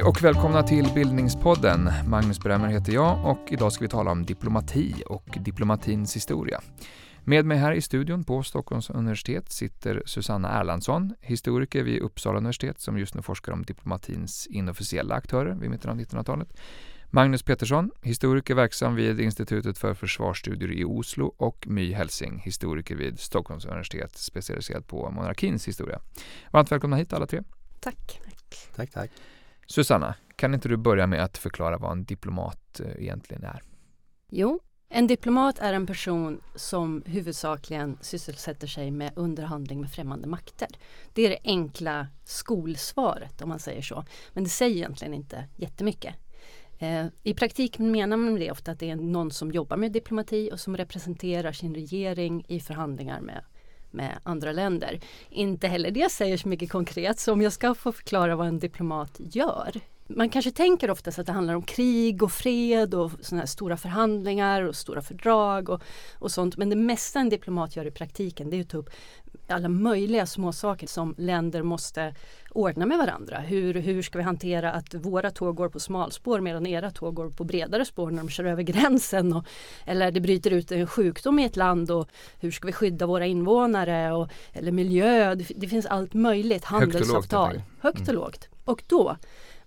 Hej och välkomna till Bildningspodden. Magnus Bremmer heter jag och idag ska vi tala om diplomati och diplomatins historia. Med mig här i studion på Stockholms universitet sitter Susanna Erlandsson, historiker vid Uppsala universitet som just nu forskar om diplomatins inofficiella aktörer vid mitten av 1900-talet. Magnus Petersson, historiker verksam vid Institutet för försvarsstudier i Oslo och My Helsing, historiker vid Stockholms universitet specialiserad på monarkins historia. Varmt välkomna hit alla tre. Tack. Tack, tack. Susanna, kan inte du börja med att förklara vad en diplomat eh, egentligen är? Jo, en diplomat är en person som huvudsakligen sysselsätter sig med underhandling med främmande makter. Det är det enkla skolsvaret om man säger så. Men det säger egentligen inte jättemycket. Eh, I praktiken menar man det ofta att det är någon som jobbar med diplomati och som representerar sin regering i förhandlingar med, med andra länder. Inte heller det säger så mycket konkret så om jag ska få förklara vad en diplomat gör man kanske tänker oftast att det handlar om krig och fred och såna här stora förhandlingar och stora fördrag och, och sånt. Men det mesta en diplomat gör i praktiken det är att ta upp alla möjliga små saker som länder måste ordna med varandra. Hur, hur ska vi hantera att våra tåg går på smalspår medan era tåg går på bredare spår när de kör över gränsen? Och, eller det bryter ut en sjukdom i ett land och hur ska vi skydda våra invånare? Och, eller miljö, det, det finns allt möjligt. Handelsavtal. Högt och lågt. Högt och mm. lågt. Och då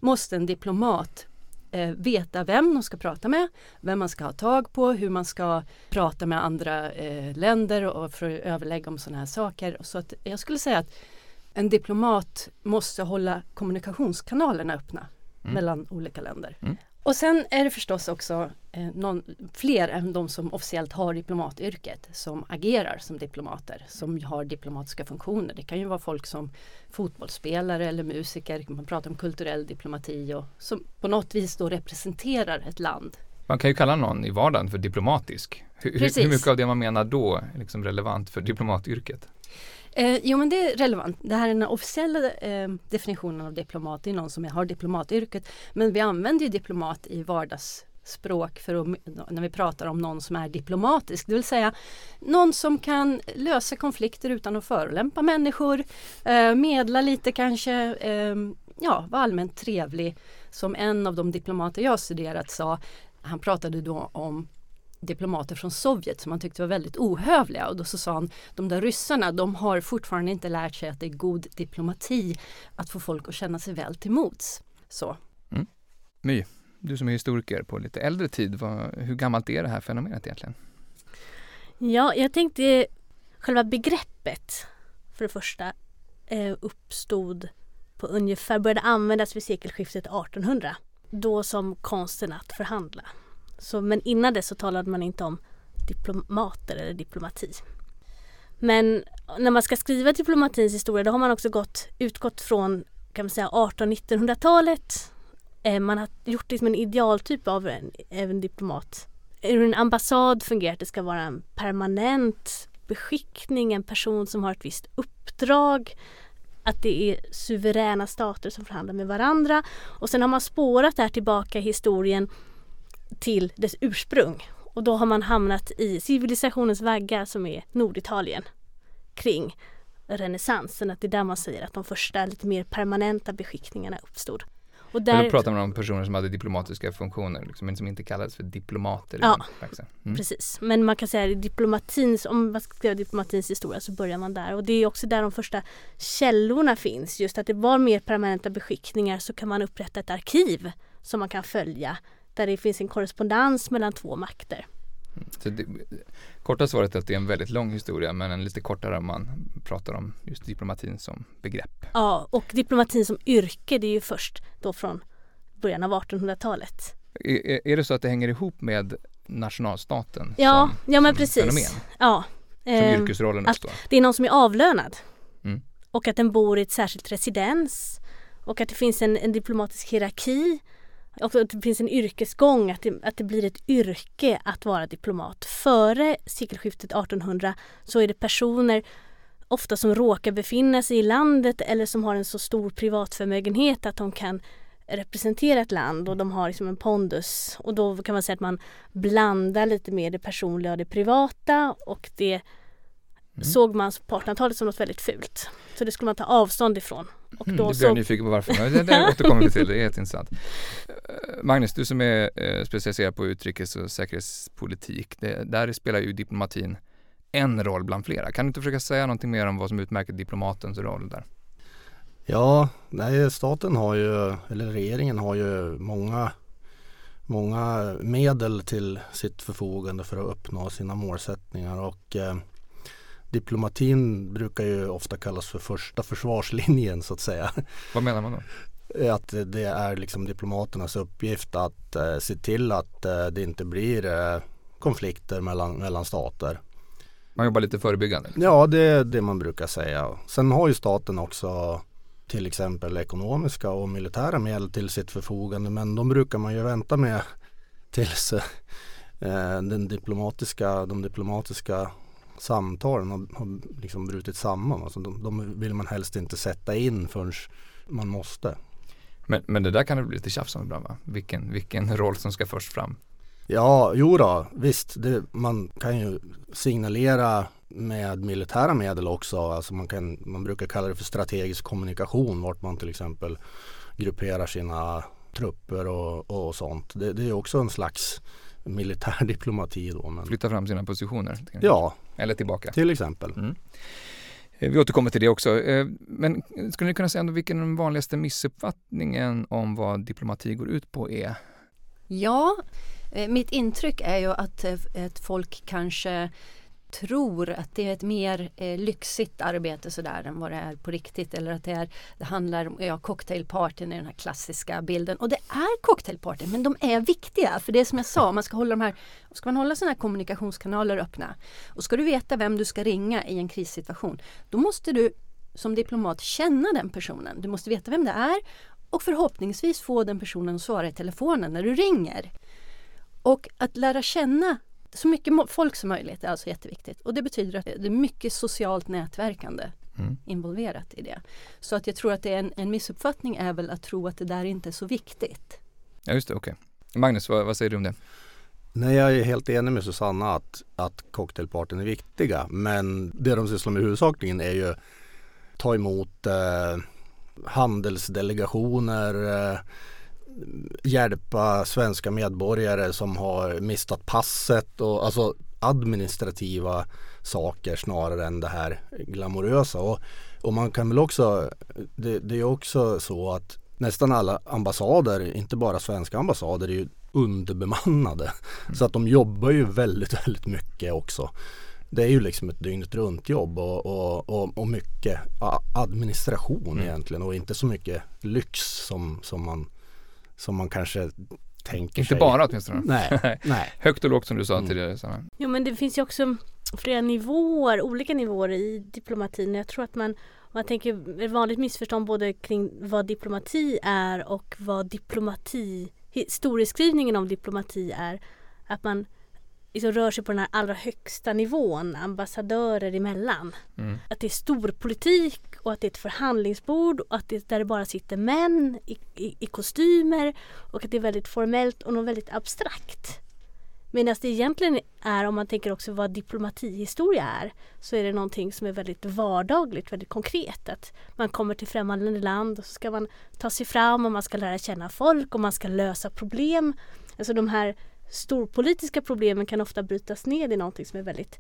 måste en diplomat eh, veta vem de ska prata med, vem man ska ha tag på, hur man ska prata med andra eh, länder och för att överlägga om sådana här saker. Så att jag skulle säga att en diplomat måste hålla kommunikationskanalerna öppna mm. mellan olika länder. Mm. Och sen är det förstås också eh, någon, fler än de som officiellt har diplomatyrket som agerar som diplomater, som har diplomatiska funktioner. Det kan ju vara folk som fotbollsspelare eller musiker, man pratar om kulturell diplomati och som på något vis då representerar ett land. Man kan ju kalla någon i vardagen för diplomatisk. Hur, hur mycket av det man menar då är liksom relevant för diplomatyrket? Eh, jo men det är relevant. Det här är den officiella eh, definitionen av diplomat. Det är någon som har diplomatyrket. Men vi använder ju diplomat i vardagsspråk för att, när vi pratar om någon som är diplomatisk. Det vill säga någon som kan lösa konflikter utan att förolämpa människor. Eh, medla lite kanske. Eh, ja, vara allmänt trevlig. Som en av de diplomater jag studerat sa. Han pratade då om diplomater från Sovjet som han tyckte var väldigt ohövliga och då så sa han de där ryssarna de har fortfarande inte lärt sig att det är god diplomati att få folk att känna sig väl till mots. Så. Mm. My, du som är historiker på lite äldre tid, vad, hur gammalt är det här fenomenet egentligen? Ja, jag tänkte själva begreppet för det första eh, uppstod på ungefär, började användas vid sekelskiftet 1800 då som konsten att förhandla. Så, men innan det så talade man inte om diplomater eller diplomati. Men när man ska skriva diplomatins historia då har man också gått, utgått från kan man säga 1800-1900-talet. Eh, man har gjort liksom en idealtyp av en, en diplomat. Hur en ambassad fungerar, det ska vara en permanent beskickning, en person som har ett visst uppdrag. Att det är suveräna stater som förhandlar med varandra. Och sen har man spårat det här tillbaka i historien till dess ursprung. Och då har man hamnat i civilisationens vagga som är Norditalien kring renässansen. Att det är där man säger att de första lite mer permanenta beskickningarna uppstod. Och där, då pratar man om personer som hade diplomatiska funktioner, liksom, men som inte kallades för diplomater. Ja, mm. precis. Men man kan säga att diplomatins, om man ska skriva diplomatins historia så börjar man där. Och det är också där de första källorna finns. Just att det var mer permanenta beskickningar så kan man upprätta ett arkiv som man kan följa där det finns en korrespondens mellan två makter. Mm. Så det, korta svaret är att det är en väldigt lång historia men en lite kortare om man pratar om just diplomatin som begrepp. Ja, och diplomatin som yrke det är ju först då från början av 1800-talet. Är, är det så att det hänger ihop med nationalstaten ja, som, ja, men precis. fenomen? Ja. Som eh, yrkesrollen uppstår? Det är någon som är avlönad mm. och att den bor i ett särskilt residens och att det finns en, en diplomatisk hierarki och att det finns en yrkesgång, att det, att det blir ett yrke att vara diplomat. Före sekelskiftet 1800 så är det personer ofta som råkar befinna sig i landet eller som har en så stor privatförmögenhet att de kan representera ett land och de har liksom en pondus. Och då kan man säga att man blandar lite mer det personliga och det privata och det mm. såg man på 1800-talet som något väldigt fult. Så det skulle man ta avstånd ifrån Och Mm, då det blir så, jag nyfiken på varför, men det, återkommer vi till, det är jätteintressant. Eh, Magnus, du som är eh, specialiserad på utrikes och säkerhetspolitik, det, där spelar ju diplomatin en roll bland flera. Kan du inte försöka säga någonting mer om vad som utmärker diplomatens roll där? Ja, nej, staten har ju, eller regeringen har ju många, många medel till sitt förfogande för att uppnå sina målsättningar och eh, diplomatin brukar ju ofta kallas för första försvarslinjen så att säga. Vad menar man då? Att det är liksom diplomaternas uppgift att eh, se till att eh, det inte blir eh, konflikter mellan, mellan stater. Man jobbar lite förebyggande. Ja, det är det man brukar säga. Sen har ju staten också till exempel ekonomiska och militära medel till sitt förfogande men de brukar man ju vänta med tills eh, den diplomatiska, de diplomatiska samtalen har, har liksom brutit samman. Alltså de, de vill man helst inte sätta in förrän man måste. Men, men det där kan det bli lite tjafs om ibland va? Vilken, vilken roll som ska först fram. Ja, jo då, visst. Det, man kan ju signalera med militära medel också. Alltså man, kan, man brukar kalla det för strategisk kommunikation vart man till exempel grupperar sina trupper och, och sånt. Det, det är också en slags militär diplomati då. Men, Flytta fram sina positioner. ja, Eller tillbaka. till exempel. Mm. Eh, Vi återkommer till det också. Eh, Men skulle ni kunna säga ändå vilken den vanligaste missuppfattningen om vad diplomati går ut på är? Ja, eh, mitt intryck är ju att ett folk kanske tror att det är ett mer eh, lyxigt arbete sådär än vad det är på riktigt eller att det, är, det handlar om ja, cocktailpartyn i den här klassiska bilden. Och det är cocktailpartyn men de är viktiga för det är som jag sa, man ska hålla de här, ska man hålla såna här kommunikationskanaler öppna och ska du veta vem du ska ringa i en krissituation då måste du som diplomat känna den personen. Du måste veta vem det är och förhoppningsvis få den personen att svara i telefonen när du ringer. Och att lära känna så mycket folk som möjligt är alltså jätteviktigt. Och det betyder att det är mycket socialt nätverkande Mm. involverat i det. Så att jag tror att det är en, en missuppfattning är väl att tro att det där inte är så viktigt. Ja just det, okej. Magnus, vad, vad säger du om det? Nej, jag är helt enig med Susanna att, att cocktailpartyn är viktiga. Men det de sysslar med huvudsakligen är ju ta emot eh, handelsdelegationer, eh, hjälpa svenska medborgare som har mistat passet och alltså administrativa saker snarare än det här glamorösa. Och, och man kan väl också, det, det är också så att nästan alla ambassader, inte bara svenska ambassader, är ju underbemannade. Så att de jobbar ju väldigt, väldigt mycket också. Det är ju liksom ett dygnet runt jobb och, och, och, och mycket administration Mm. egentligen och inte så mycket lyx som, som, man, som man kanske tänker Inte sig. bara åtminstone. Nej, nej. Högt och lågt som du sa Mm. tidigare. Sanna. Jo men det finns ju också flera nivåer, olika nivåer i diplomatin. Jag tror att man, man tänker ett vanligt missförstånd både kring vad diplomati är och vad diplomati, historieskrivningen om diplomati är. Att man liksom rör sig på den här allra högsta nivån, ambassadörer emellan. Mm. Att det är storpolitik och att det är ett förhandlingsbord och att det där det bara sitter män i, i, i kostymer och att det är väldigt formellt och något väldigt abstrakt. Medan det egentligen är, om man tänker också vad diplomatihistoria är, så är det någonting som är väldigt vardagligt, väldigt konkret. Att man kommer till främmande land och så ska man ta sig fram och man ska lära känna folk och man ska lösa problem. Alltså de här storpolitiska problemen kan ofta brytas ned i någonting som är väldigt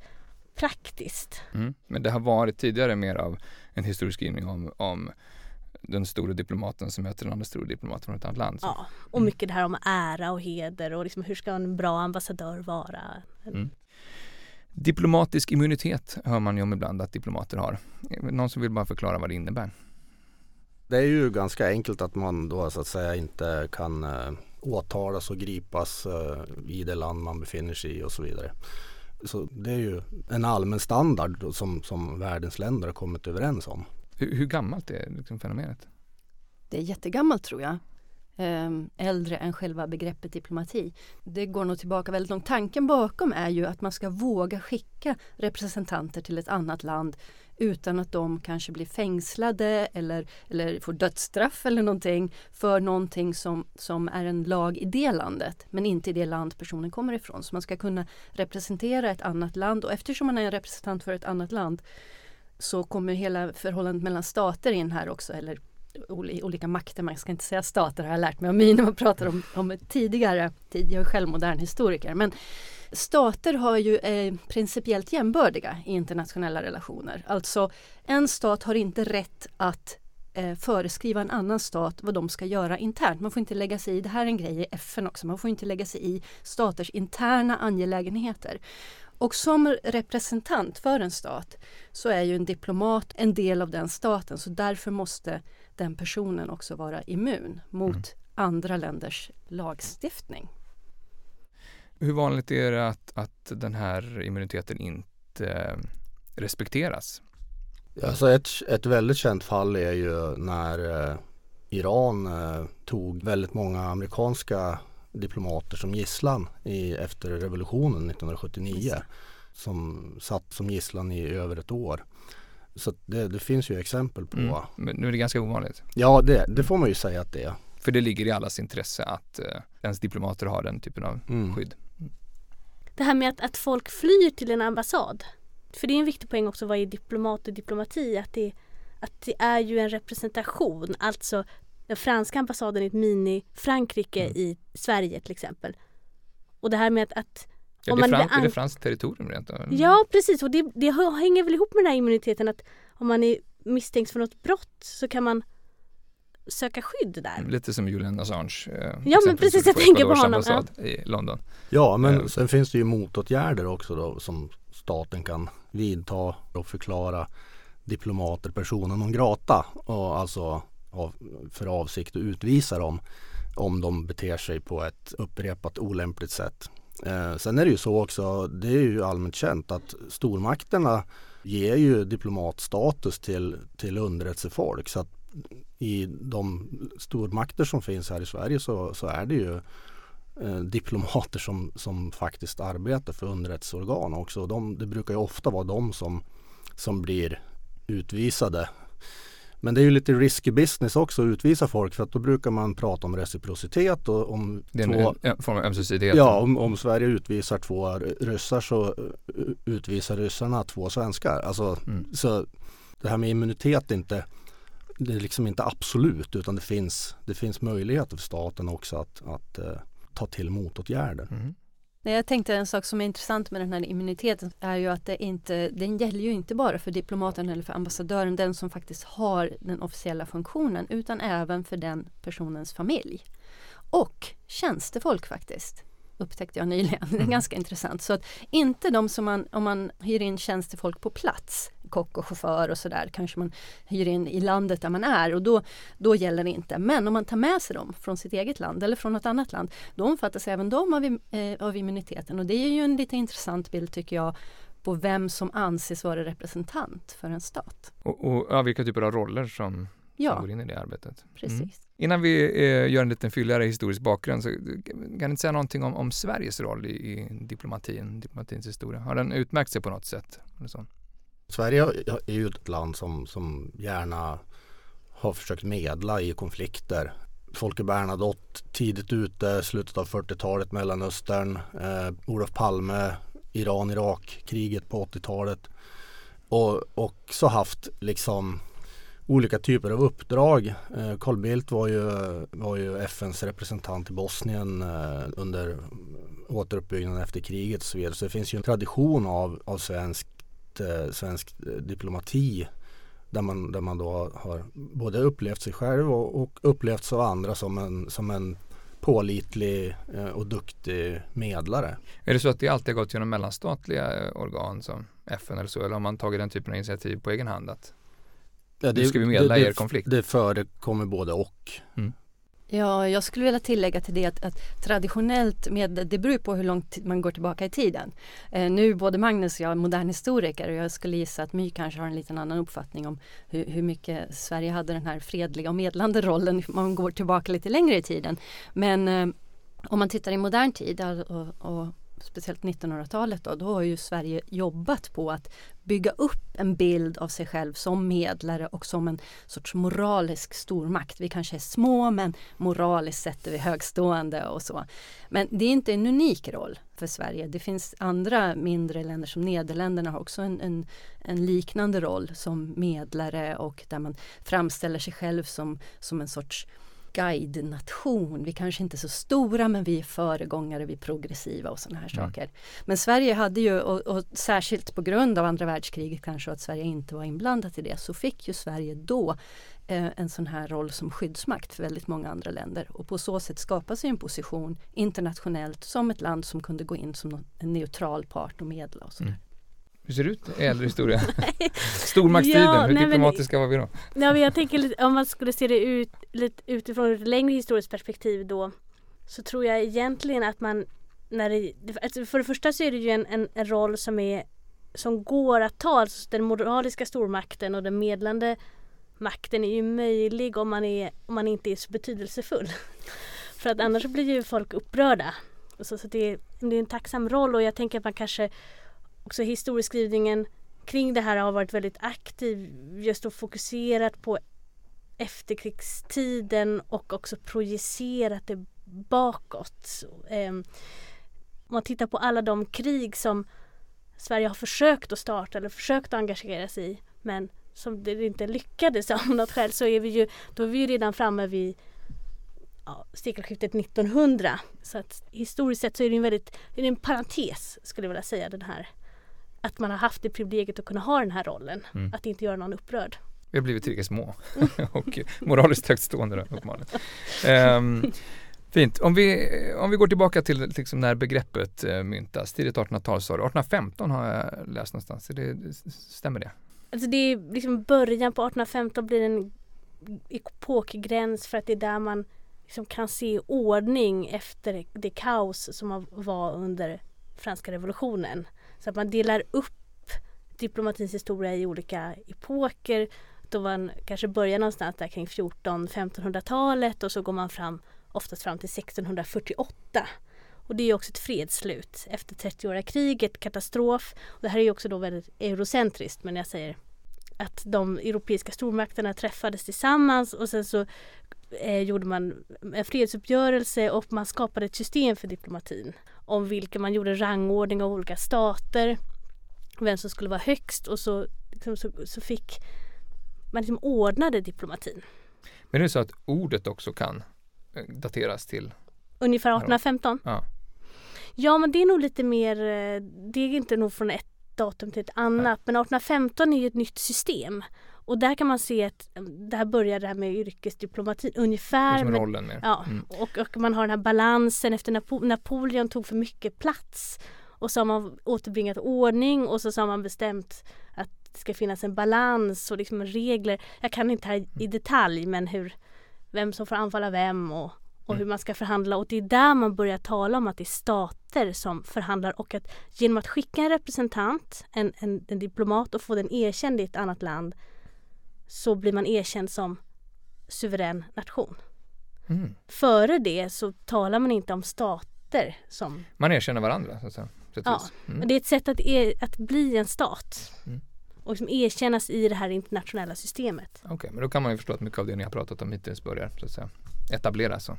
praktiskt. Mm. Men det har varit tidigare mer av en historieskrivning om, om den stora diplomaten som möter den andra stora diplomaten från ett annat land. Så- Ja, och mycket det här om ära och heder och liksom hur ska en bra ambassadör vara. Mm. Diplomatisk immunitet hör man ju om ibland att diplomater har. Någon som vill bara förklara vad det innebär? Det är ju ganska enkelt att man då så att säga inte kan eh, åtalas och gripas eh, i det land man befinner sig i och så vidare. Så det är ju en allmän standard som, som världens länder har kommit överens om. Hur, hur gammalt är liksom fenomenet? Det är jättegammalt tror jag. Ehm, äldre än själva begreppet diplomati. Det går nog tillbaka väldigt långt. Tanken bakom är ju att man ska våga skicka representanter till ett annat land utan att de kanske blir fängslade eller, eller får dödsstraff eller någonting för någonting som, som är en lag i det landet men inte i det land personen kommer ifrån. Så man ska kunna representera ett annat land och eftersom man är en representant för ett annat land så kommer hela förhållandet mellan stater in här också eller olika makter, man ska inte säga stater har jag lärt mig av mig när man pratar om, om tidigare tid. Jag är själv modern historiker. Men stater har ju eh, principiellt jämbördiga i internationella relationer. Alltså en stat har inte rätt att eh, föreskriva en annan stat vad de ska göra internt. Man får inte lägga sig i, det här är en grej i FN också, man får inte lägga sig i staters interna angelägenheter. Och som representant för en stat så är ju en diplomat en del av den staten så därför måste den personen också vara immun mot mm. andra länders lagstiftning. Hur vanligt är det att, att den här immuniteten inte respekteras? Alltså ett, ett väldigt känt fall är ju när eh, Iran eh, tog väldigt många amerikanska diplomater som gisslan i, efter revolutionen 1979. Som satt som gisslan i över ett år. Så det, det finns ju exempel på. Mm. Men nu är det ganska ovanligt. Ja, det, det, får man ju säga att det är. För det ligger i allas intresse att eh, ens diplomater har den typen av mm. skydd. Det här med att, att folk flyr till en ambassad. För det är en viktig poäng också vad är diplomat och diplomati. Att det, att det är ju en representation. Alltså den franska ambassaden är ett mini-Frankrike mm. i Sverige till exempel. Och det här med att, att Ja, det, är, fran- är det franskt territorium rent av? Ja precis och det, det hänger väl ihop med den här immuniteten att om man är misstänks för något brott så kan man söka skydd där. Mm, lite som Julian Assange. Eh, ja men precis, jag tänker på honom. Ja. i London. Ja men eh. sen finns det ju motåtgärder också då som staten kan vidta och förklara diplomater personen non grata och alltså för avsikt att utvisa dem om de beter sig på ett upprepat olämpligt sätt. Eh, sen är det ju så också, det är ju allmänt känt att stormakterna ger ju diplomatstatus till, till underrättelsefolk. Så att i de stormakter som finns här i Sverige så, så är det ju eh, diplomater som, som faktiskt arbetar för underrättelseorgan också. De, det brukar ju ofta vara de som, som blir utvisade men det är ju lite risky business också att utvisa folk för att då brukar man prata om reciprocitet och om det är två, en form av ömsesidighet. Ja, om, om, Sverige utvisar två ryssar så eh, utvisar ryssarna två svenskar. Alltså, mm. så det här med immunitet är inte det är liksom inte absolut utan det finns, det finns möjligheter för staten också att, att uh, ta till motåtgärder. Mm. Jag tänkte en sak som är intressant med den här immuniteten är ju att det inte, den gäller ju inte bara för diplomaten eller för ambassadören, den som faktiskt har den officiella funktionen, utan även för den personens familj. Och tjänstefolk faktiskt upptäckte jag nyligen. Det är mm. ganska intressant. Så att inte de som man, om man hyr in tjänstefolk på plats, kock och chaufför och sådär, kanske man hyr in i landet där man är och då, då gäller det inte. Men om man tar med sig dem från sitt eget land eller från något annat land, då omfattas även de av, eh, av immuniteten. Och det är ju en lite intressant bild tycker jag på vem som anses vara representant för en stat. Och, och ja, vilka typer av roller som, ja. som går in i det arbetet. Precis. Mm. Innan vi eh, gör en liten fylligare historisk bakgrund så kan du säga någonting om, om Sveriges roll i, i diplomatin, diplomatins historia? Har den utmärkt sig på något sätt? Eller så? Sverige är ju ett land som, som gärna har försökt medla i konflikter. Folke Bernadotte tidigt ute, slutet av 40-talet, Mellanöstern, eh, Olof Palme, Iran-Irak-kriget på 80-talet. Och också haft liksom olika typer av uppdrag. Eh, Carl Bildt var ju, var ju FNs representant i Bosnien eh, under återuppbyggnaden efter kriget och så vidare. Så det finns ju en tradition av, av svensk, eh, svensk diplomati där man, där man då har både upplevt sig själv och, och upplevts av andra som en, som en pålitlig och duktig medlare. Är det så att det alltid har gått genom mellanstatliga organ som FN eller så eller har man tagit den typen av initiativ på egen hand? Att Ja, det, nu ska vi medla det, er konflikt. Det förekommer både och. Mm. Ja, jag skulle vilja tillägga till det att, att, traditionellt, med, det beror på hur långt man går tillbaka i tiden. Eh, nu både Magnus och jag är modern historiker och jag skulle gissa att My kanske har en liten annan uppfattning om hur, hur mycket Sverige hade den här fredliga och medlande rollen om man går tillbaka lite längre i tiden. Men eh, om man tittar i modern tid och, och speciellt 1900-talet då, då har ju Sverige jobbat på att bygga upp en bild av sig själv som medlare och som en sorts moralisk stormakt. Vi kanske är små men moraliskt sett är vi högstående och så. Men det är inte en unik roll för Sverige. Det finns andra mindre länder som Nederländerna har också en, en, en liknande roll som medlare och där man framställer sig själv som, som en sorts guide-nation. Vi kanske inte är så stora men vi är föregångare, vi är progressiva och sådana här mm. saker. Men Sverige hade ju, och, och, särskilt på grund av andra världskriget kanske att Sverige inte var inblandat i det, så fick ju Sverige då eh, en sån här roll som skyddsmakt för väldigt många andra länder. Och på så sätt skapa sig en position internationellt som ett land som kunde gå in som en neutral part och medla och sådär. Mm. Hur ser det ut i äldre historia? Stormaktstiden, ja, hur nej, diplomatiska var vi då? Ja, men jag tänker om man skulle se det ut, lite utifrån ett längre historiskt perspektiv då så tror jag egentligen att man när det, alltså för det första så är det ju en, en, en roll som är som går att ta, alltså den moraliska stormakten och den medlande makten är ju möjlig om man, är, om man inte är så betydelsefull. för att annars blir ju folk upprörda. Så, så det, det är en tacksam roll och jag tänker att man kanske också historieskrivningen kring det här har varit väldigt aktiv just och fokuserat på efterkrigstiden och också projicerat det bakåt. Ehm, om man tittar på alla de krig som Sverige har försökt att starta eller försökt att engagera sig i men som det inte lyckades av något skäl så är vi ju, då är vi ju redan framme vid ja, sekelskiftet 1900. Så att historiskt sett så är det en väldigt, det är en parentes skulle jag vilja säga den här att man har haft det privilegiet att kunna ha den här rollen. Mm. Att inte göra någon upprörd. Vi har blivit tillräckligt små och moraliskt högtstående uppenbarligen. Um, fint. Om vi, om vi går tillbaka till liksom när begreppet uh, myntas, tidigt 1800-tal sa du. 1815 har jag läst någonstans. Det, stämmer det? Alltså det är liksom början på 1815 blir en epokgräns för att det är där man liksom kan se ordning efter det kaos som var under franska revolutionen. Så att man delar upp diplomatins historia i olika epoker. Då man kanske börjar någonstans där kring 14-1500-talet och så går man fram oftast fram till 1648. Och det är också ett fredsslut efter 30-åriga kriget, katastrof. Och det här är också då väldigt eurocentriskt men jag säger att de europeiska stormakterna träffades tillsammans och sen så eh, gjorde man en fredsuppgörelse och man skapade ett system för diplomatin om vilka man gjorde rangordning av olika stater. Vem som skulle vara högst och så, liksom, så, så fick man liksom ordnade diplomatin. Men det är så att ordet också kan eh, dateras till? Ungefär 1815? Ja. ja men det är nog lite mer, eh, det är inte nog från ett datum till ett annat. Ja. Men 1815 är ju ett nytt system. Och där kan man se att mm, där börjar det här med yrkesdiplomati ungefär. Liksom rollen mer. Ja, mm. och, och, man har den här balansen efter Napo Napoleon tog för mycket plats. Och så har man återbringat ordning och så, så har man bestämt att det ska finnas en balans och liksom regler. Jag kan inte här i detalj men hur vem som får anfalla vem och, och hur mm. man ska förhandla och det är där man börjar tala om att det är stater som förhandlar och att genom att skicka en representant, en, en, en diplomat och få den erkänd i ett annat land så blir man erkänd som suverän nation. Mm. Före det så talar man inte om stater som... Man erkänner varandra så att säga. Ja, mm. det är ett sätt att, er, att bli en stat. Mm. Och liksom erkännas i det här internationella systemet. Okej, okay, men då kan man ju förstå att mycket av det ni har pratat om hittills börjar så att säga etableras.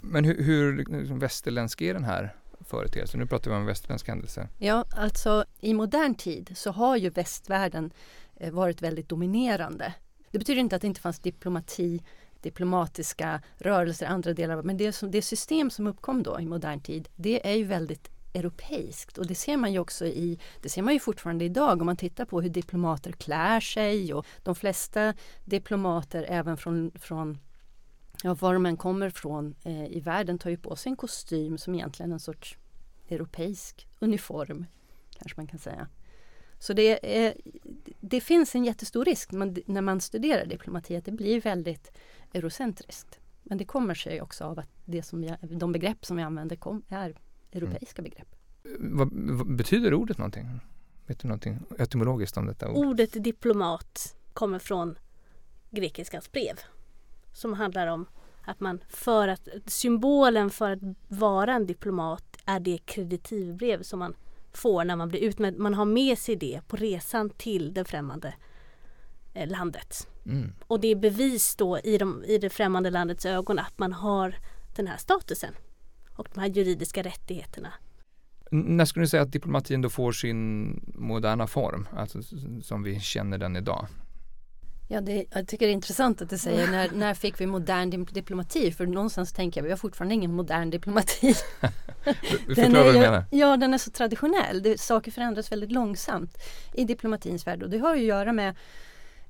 Men hur, hur liksom, västerländsk är den här företeelsen? Nu pratar vi om västerländska händelser. Ja, alltså i modern tid så har ju västvärlden eh, varit väldigt dominerande det betyder inte att det inte fanns diplomati, diplomatiska rörelser i andra delar men det, som, det system som uppkom då i modern tid, det är ju väldigt europeiskt och det ser man ju också i, det ser man ju fortfarande idag om man tittar på hur diplomater klär sig och de flesta diplomater även från, från ja, var de än kommer från eh, i världen tar ju på sig en kostym som egentligen är en sorts europeisk uniform kanske man kan säga. Så det, är, det finns en jättestor risk man, när man studerar diplomati att det blir väldigt eurocentriskt. Men det kommer sig också av att det som vi, de begrepp som vi använder kom, är europeiska mm. begrepp. Vad, vad, betyder ordet någonting? Vet du någonting etymologiskt om detta ord? Ordet diplomat kommer från grekiskans brev. Som handlar om att man för att symbolen för att vara en diplomat är det kreditivbrev som man får när man blir utmätt. Man har med sig det på resan till det främmande eh, landet. Mm. Och det är bevis då i, de, i det främmande landets ögon att man har den här statusen och de här juridiska rättigheterna. När skulle du säga att diplomatin då får sin moderna form, alltså som vi känner den idag? Ja, det, jag tycker det är intressant att du säger när, när fick vi modern diplomati? För någonstans tänker jag vi har fortfarande ingen modern diplomati. Förklara vad du menar. Ja, den är så traditionell. Det, saker förändras väldigt långsamt i diplomatins värld och det har ju att göra med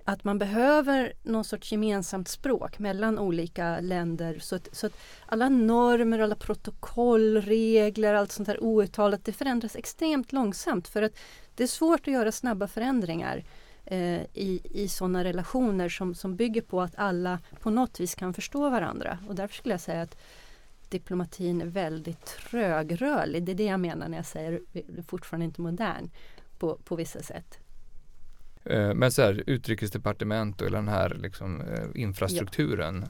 att man behöver någon sorts gemensamt språk mellan olika länder så att, så att alla normer, alla protokoll, regler, allt sånt här outtalat det förändras extremt långsamt för att det är svårt att göra snabba förändringar eh, i, i sådana relationer som, som bygger på att alla på något vis kan förstå varandra och därför skulle jag säga att diplomatin är väldigt trögrörlig. Det är det jag menar när jag säger fortfarande inte modern på, på vissa sätt. Eh, Men så här, utrikesdepartement och den här liksom, eh, infrastrukturen.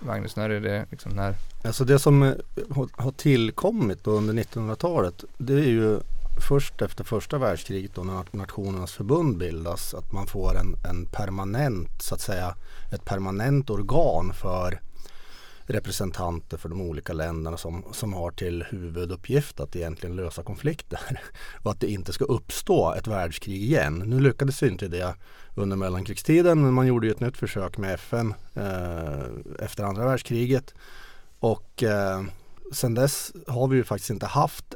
Magnus, när är det liksom när? Alltså det som har- tillkommit under 1900-talet det är ju först efter första världskriget då när Nationernas förbund bildas att man får en, en permanent så att säga ett permanent organ för representanter för de olika länderna som, som har till huvuduppgift att egentligen lösa konflikter och att det inte ska uppstå ett världskrig igen. Nu lyckades ju inte det under mellankrigstiden men man gjorde ju ett nytt försök med FN eh, efter andra världskriget och eh, sen dess har vi ju faktiskt inte haft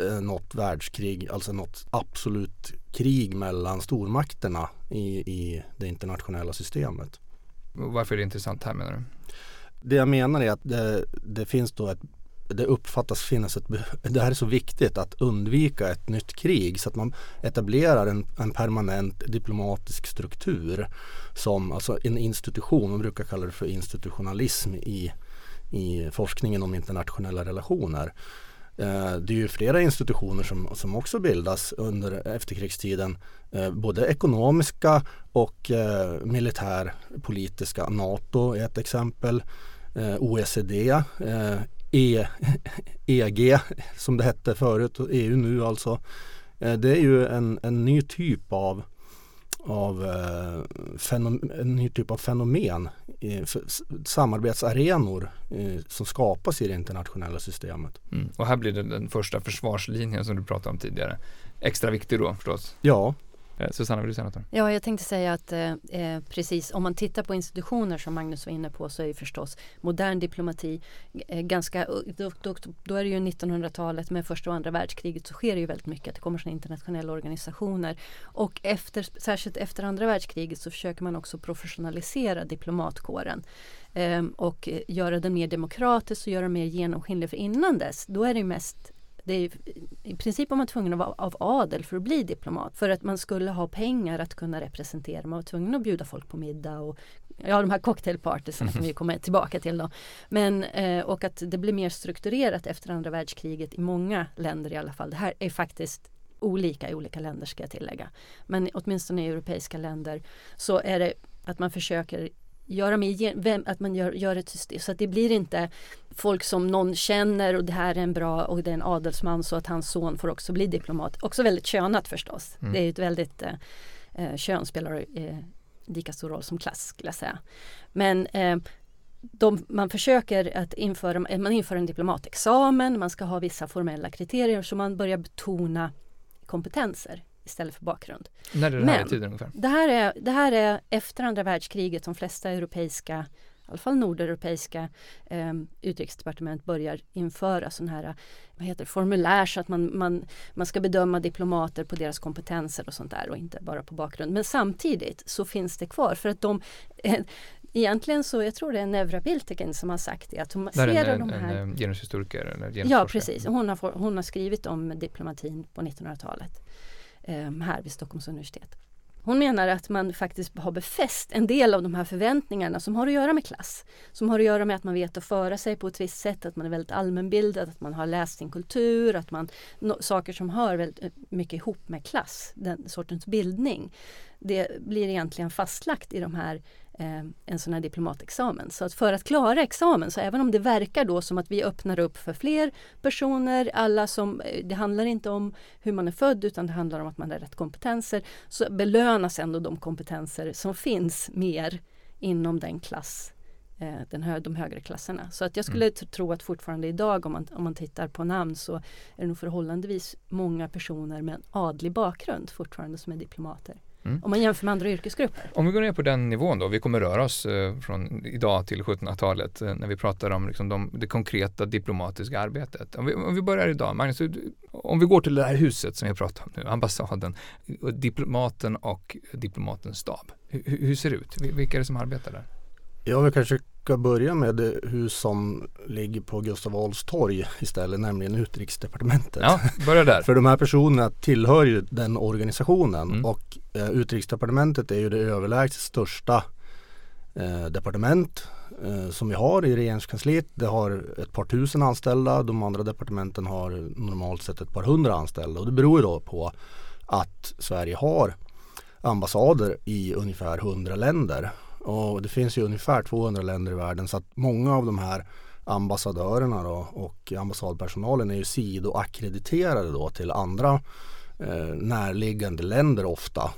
eh, något världskrig, alltså något absolut krig mellan stormakterna i, i det internationella systemet. Varför är det intressant här menar du? Det jag menar är att det, det finns då ett det uppfattas finnas ett Det här är så viktigt att undvika ett nytt krig så att man etablerar en, en permanent diplomatisk struktur som alltså en institution, man brukar kalla det för institutionalism i, i forskningen om internationella relationer. Eh, det är ju flera institutioner som, som också bildas under efterkrigstiden. Eh, både ekonomiska och eh, militärpolitiska. NATO är ett exempel. OECD, e, EG e, som det hette förut och EU nu alltså. Det är ju en, en ny typ av av eh, fenom, en ny typ av fenomen, samarbetsarenor som skapas i det internationella systemet. Mm. Och här blir det den första försvarslinjen som du pratade om tidigare. Extra viktig då förstås. Ja, Eh, Susanna, vill du säga något? Om? Ja, jag tänkte säga att eh, eh, precis om man tittar på institutioner som Magnus var inne på så är ju förstås modern diplomati eh, ganska, eh, då, då, då är det ju 1900-talet med första och andra världskriget så sker det ju väldigt mycket det kommer från internationella organisationer och efter, särskilt efter andra världskriget så försöker man också professionalisera diplomatkåren eh, och göra den mer demokratisk och göra den mer genomskinlig för innan dess då är det ju mest det är, I princip var man tvungen att vara av adel för att bli diplomat. För att man skulle ha pengar att kunna representera. Man var tvungen att bjuda folk på middag och ja, de här cocktailpartysarna som vi kommer tillbaka till. Då. Men, eh, och att det blir mer strukturerat efter andra världskriget i många länder i alla fall. Det här är faktiskt olika i olika länder ska jag tillägga. Men åtminstone i europeiska länder så är det att man försöker göra med, vem, att man gör, gör ett system så att det blir inte folk som någon känner och det här är en bra och det är en adelsman så att hans son får också bli diplomat. Också väldigt könat förstås. Mm. Det är ett väldigt eh, eh, kön spelar eh, lika stor roll som klass skulle jag säga. Men eh, de, man försöker att införa, man inför en diplomatexamen, man ska ha vissa formella kriterier så man börjar betona kompetenser istället för bakgrund. När är det här Men- i tiden ungefär? Det här, är, det här är efter andra världskriget de flesta europeiska, i alla fall nordeuropeiska eh, utrikesdepartement börjar införa sådana här vad heter det, formulär så att man, man, man ska bedöma diplomater på deras kompetenser och sånt där och inte bara på bakgrund. Men samtidigt så finns det kvar för att de eh, Egentligen så, jag tror det är Nevra Bilteken som har sagt det, att hon Det här ser är en, de en, här en genushistoriker eller Ja precis, hon har, hon har skrivit om diplomatin på 1900-talet eh, Ehm, här vid Stockholms universitet. Hon menar att man faktiskt har befäst en del av de här förväntningarna som har att göra med klass. Som har att göra med att man vet att föra sig på ett visst sätt, att man är väldigt allmänbildad, att man har läst sin kultur, att man, no, saker som hör väldigt eh, mycket ihop med klass, den sortens bildning. Det blir egentligen fastlagt i de här en sån här diplomatexamen. Så att för att klara examen, så även om det verkar då som att vi öppnar upp för fler personer, alla som, eh, det handlar inte om hur man är född utan det handlar om att man har rätt kompetenser, så belönas ändå de kompetenser som finns mer inom den klass eh, den hö de högre klasserna. Så att jag skulle mm. tro att fortfarande idag om man, om man tittar på namn så är det nog förhållandevis många personer med en adlig bakgrund fortfarande som är diplomater. Mm. Om man jämför med andra yrkesgrupper. Om vi går ner på den nivån då, vi kommer röra oss eh, från idag till 1700-talet eh, när vi pratar om liksom de, det konkreta diplomatiska arbetet. Om vi, om vi börjar idag, Magnus, om vi går till det här huset som vi pratar om nu, ambassaden, diplomaten och diplomatens stab. Hur, hur ser det ut? Vilka är det som arbetar där? Ja, vi kanske ska börja med det hus som ligger på Gustav Adolfs torg istället, nämligen Utrikesdepartementet. Ja, börja där. För de här personerna tillhör ju den organisationen mm. och eh, Utrikesdepartementet är ju det överlägset största eh, departement eh, som vi har i regeringskansliet. Det har ett par tusen anställda. De andra departementen har normalt sett ett par hundra anställda och det beror ju då på att Sverige har ambassader i ungefär hundra länder och det finns ju ungefär 200 länder i världen så att många av de här ambassadörerna då, och ambassadpersonalen är ju sidoackrediterade då till andra eh, närliggande länder ofta.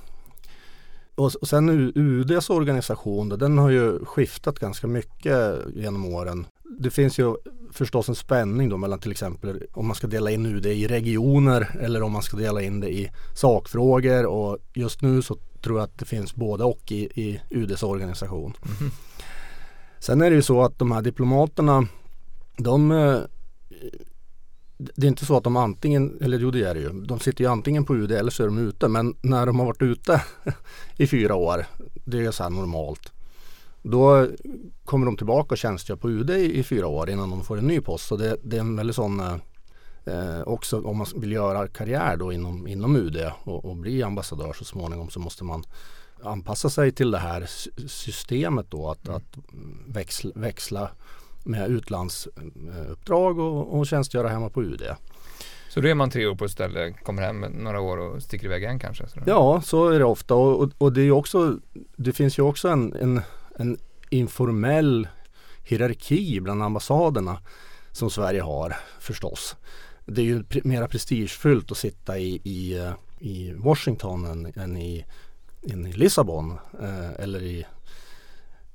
Och, och sen UDs organisation då, den har ju skiftat ganska mycket genom åren. Det finns ju förstås en spänning då mellan till exempel om man ska dela in UD i regioner eller om man ska dela in det i sakfrågor och just nu så tror att det finns både och i, i UDs organisation. Mm. Sen är det ju så att de här diplomaterna de eh, det är inte så att de antingen, eller jo det är det ju, de sitter ju antingen på UD eller så är de ute. Men när de har varit ute i fyra år, det är så här normalt. Då kommer de tillbaka och tjänstgör på UD i, i fyra år innan de får en ny post. Så det, det är en väldigt sån eh, också om man vill göra karriär då inom, inom UD och, och, bli ambassadör så småningom så måste man anpassa sig till det här systemet då att, mm. att växla, växla med utlandsuppdrag och, och tjänstgöra hemma på UD. Så då är man tre år på ett ställe, kommer hem några år och sticker iväg igen kanske? Så ja, så är det ofta och, och, och, det, är också, det finns ju också en, en, en informell hierarki bland ambassaderna som Sverige har förstås det är ju mera prestigefyllt att sitta i, i, i Washington än, än, i, än i Lissabon eh, eller i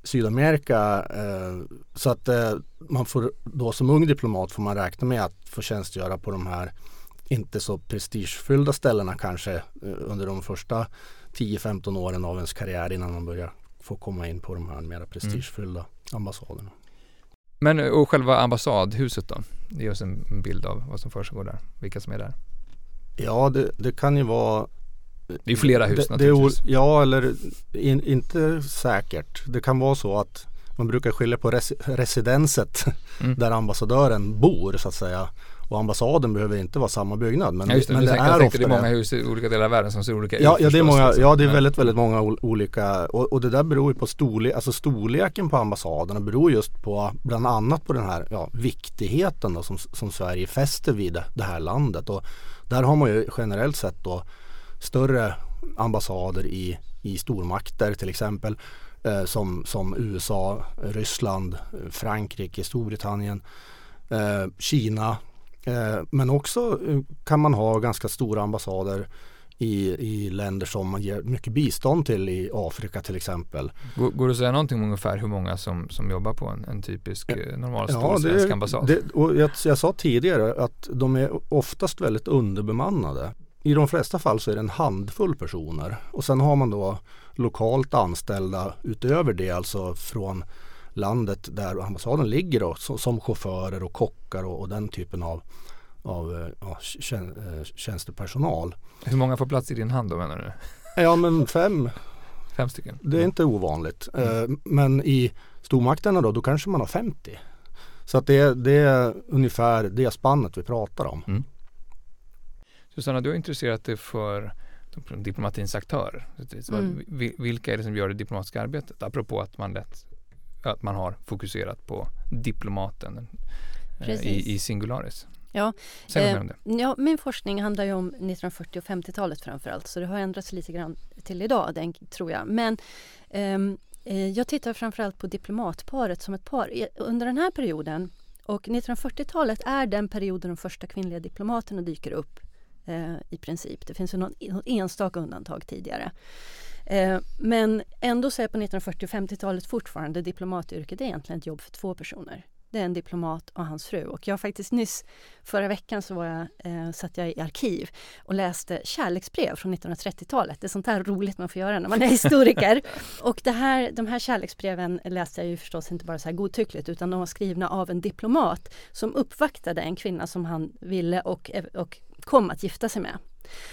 Sydamerika. Eh, så att eh, man får då som ung diplomat får man räkna med att få tjänstgöra på de här inte så prestigefyllda ställena kanske eh, under de första 10-15 åren av ens karriär innan man börjar få komma in på de här mera prestigefyllda mm. ambassaderna. Men och själva ambassadhuset då? Ge oss en bild av vad som försiggår där, vilka som är där. Ja, det, det kan ju vara Det är flera hus det, naturligtvis. Det ja, eller in, inte säkert. Det kan vara så att man brukar skilja på res, residenset mm. där ambassadören bor så att säga och ambassaden behöver inte vara samma byggnad. Men, ja, det, men det är ofta det. är många hus i olika delar av världen som ser olika ja, ut. Ja, det är, många, ja, det är väldigt, väldigt många olika och, och, det där beror ju på storlek, alltså storleken på ambassaderna beror just på bland annat på den här ja, viktigheten då, som, som Sverige fäster vid det, det här landet. Och där har man ju generellt sett då större ambassader i, i stormakter till exempel eh, som, som USA, Ryssland, Frankrike, Storbritannien, eh, Kina men också eh, kan man ha ganska stora ambassader i, i länder som man ger mycket bistånd till i Afrika till exempel. Går, går det att säga någonting om ungefär hur många som, som jobbar på en, en typisk eh, normalstor ja, svensk ambassad? Det, och jag, jag sa tidigare att de är oftast väldigt underbemannade. I de flesta fall så är det en handfull personer och sen har man då lokalt anställda utöver det, alltså från landet där ambassaden ligger då, som chaufförer och kockar och, och den typen av, av eh, ja, eh, tjänstepersonal. Hur många får plats i din hand då menar du? Ja men fem. Fem stycken? Det är inte ovanligt. Mm. Eh, men i stormakterna då, då kanske man har 50. Så att det, det är ungefär det spannet vi pratar om. Mm. Susanna, du har intresserat dig för diplomatins aktörer. Mm. Vilka är det som gör det diplomatiska arbetet? Apropå att man lätt att man har fokuserat på diplomaten eh, i, i singularis. Ja, eh, ja, min forskning handlar ju om 1940 och 50-talet framförallt så det har ändrats lite grann till idag, den, tror jag. Men eh, Eh, jag tittar framförallt på diplomatparet som ett par. Under den här perioden och 1940-talet är den period då de första kvinnliga diplomaterna dyker upp eh, i princip. Det finns ju någon, någon enstaka undantag tidigare. Eh, men ändå så är på 1940 och 50-talet fortfarande diplomatyrket egentligen ett jobb för två personer. Det är en diplomat och hans fru. Och jag faktiskt nyss, förra veckan så var jag, eh, satt jag i arkiv och läste kärleksbrev från 1930-talet. Det är sånt här roligt man får göra när man är historiker. och det här, de här kärleksbreven läste jag ju förstås inte bara så här godtyckligt utan de var skrivna av en diplomat som uppvaktade en kvinna som han ville och, och kom att gifta sig med.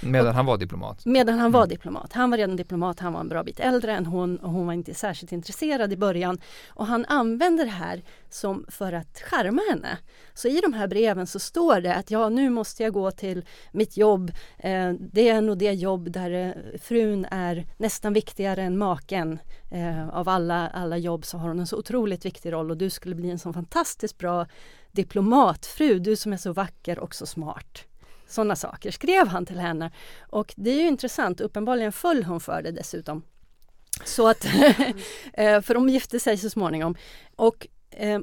Medan han var diplomat? Medan han var mm. diplomat. Han var redan diplomat, han var en bra bit äldre än hon och hon var inte särskilt intresserad i början. Och han använder det här som för att skärma henne. Så i de här breven så står det att ja, nu måste jag gå till mitt jobb. Eh, det är nog det jobb där eh, frun är nästan viktigare än maken. Eh, av alla, alla jobb så har hon en så otroligt viktig roll och du skulle bli en så fantastiskt bra diplomatfru, du som är så vacker och så smart. Sådana saker skrev han till henne. Och det är ju intressant, uppenbarligen föll hon för det dessutom. Så att, eh, för de gifte sig så småningom. Och eh,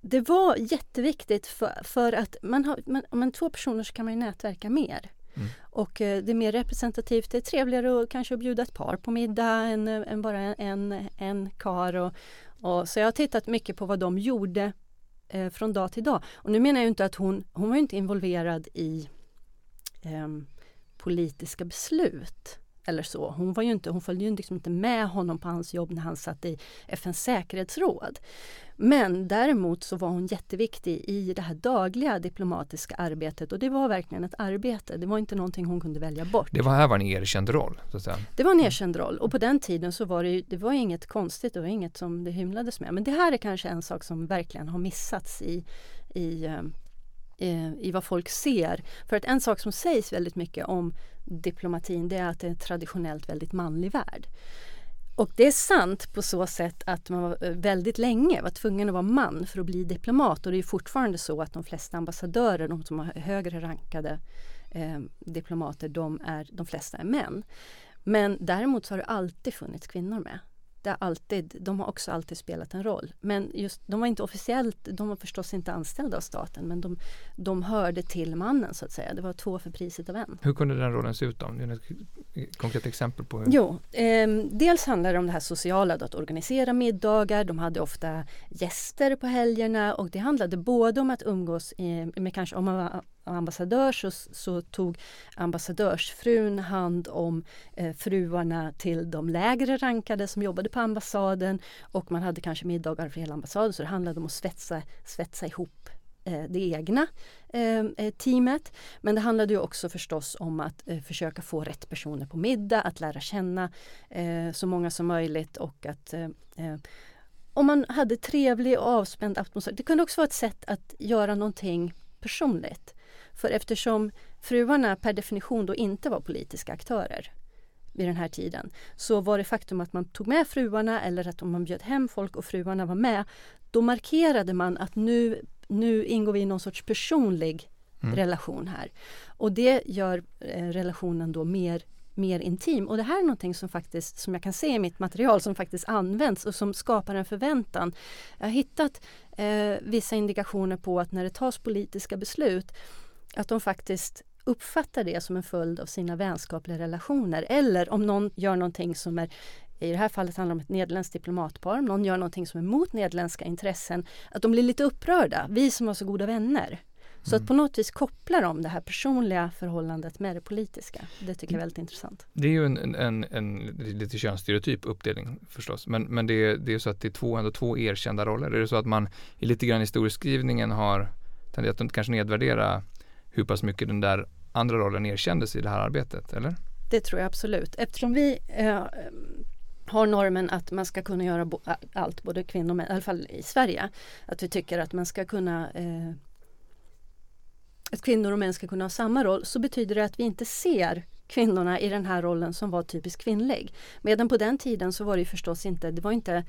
det var jätteviktigt för, för att man har, man, man två personer så kan man ju nätverka mer. Mm. Och eh, det är mer representativt, det är trevligare att kanske bjuda ett par på middag än, än bara en, en kar. Och, och, så jag har tittat mycket på vad de gjorde eh, från dag till dag. Och nu menar jag inte att hon, hon var inte involverad i eh, politiska beslut eller så. Hon, var ju inte, hon följde ju liksom inte med honom på hans jobb när han satt i FNs säkerhetsråd. Men däremot så var hon jätteviktig i det här dagliga diplomatiska arbetet och det var verkligen ett arbete. Det var inte någonting hon kunde välja bort. Det var här var en erkänd roll? Så att säga. Det var en erkänd roll och på den tiden så var det, det var inget konstigt, det var inget som det hymlades med. Men det här är kanske en sak som verkligen har missats i, i ehm, Eh, Eh, i vad folk ser. För att en sak som sägs väldigt mycket om diplomatin det är att det är en traditionellt väldigt manlig värld. Och det är sant på så sätt att man eh, väldigt länge var tvungen att vara man för att bli diplomat och det är fortfarande så att de flesta ambassadörer, de som har högre rankade eh, diplomater, de, är, de flesta är män. Men däremot så har det alltid funnits kvinnor med det alltid, de har också alltid spelat en roll. Men just, de var inte officiellt, de var förstås inte anställda av staten men de, de hörde till mannen så att säga. Det var två för priset av en. Hur kunde den rollen se ut då? Ett konkret exempel på hur? Jo, eh, dels handlar det om det här sociala, att organisera middagar. De hade ofta gäster på helgerna och det handlade både om att umgås med kanske om man var ambassadör så, så tog ambassadörsfrun hand om eh, fruarna till de lägre rankade som jobbade på ambassaden och man hade kanske middagar för hela ambassaden så det handlade om att svetsa, svetsa ihop Eh, det egna eh, eh, teamet. Men det handlade ju också förstås om att försöka få rätt personer på middag, att lära känna så många som möjligt och att om man hade trevlig och avspänd atmosfär. Det kunde också vara ett sätt att göra någonting personligt. För eftersom fruarna per definition då inte var politiska aktörer vid den här tiden så var det faktum att man tog med fruarna eller att om man bjöd hem folk och fruarna var med då markerade man att nu, nu ingår vi i någon sorts personlig mm. relation här. Och det gör eh, relationen då mer mer intim. Och det här är någonting som faktiskt, som jag kan se i mitt material, som faktiskt används och som skapar en förväntan. Jag har hittat eh, vissa indikationer på att när det tas politiska beslut att de faktiskt uppfattar det som en följd av sina vänskapliga relationer. Eller om någon gör någonting som är i det här fallet handlar det om ett nederländskt diplomatpar. Om någon gör någonting som är mot nederländska intressen. Att de blir lite upprörda. Vi som var så goda vänner. Så mm. att på något vis kopplar de det här personliga förhållandet med det politiska. Det tycker jag är väldigt intressant. Det är ju en, en, en lite könsstereotyp uppdelning förstås. Men, men det, är, det är så att det är två, ändå två erkända roller. Är det så att man i lite grann historieskrivningen har tenderat att kanske nedvärdera hur pass mycket den där andra rollen erkändes i det här arbetet, eller? Det tror jag absolut. Eftersom vi eh, har normen att man ska kunna göra bo allt, både kvinnor och män, i alla fall i Sverige. Att vi tycker att man ska kunna eh, att kvinnor och män ska kunna ha samma roll så betyder det att vi inte ser kvinnorna i den här rollen som var typiskt kvinnlig. Medan på den tiden så var det förstås inte, det var inte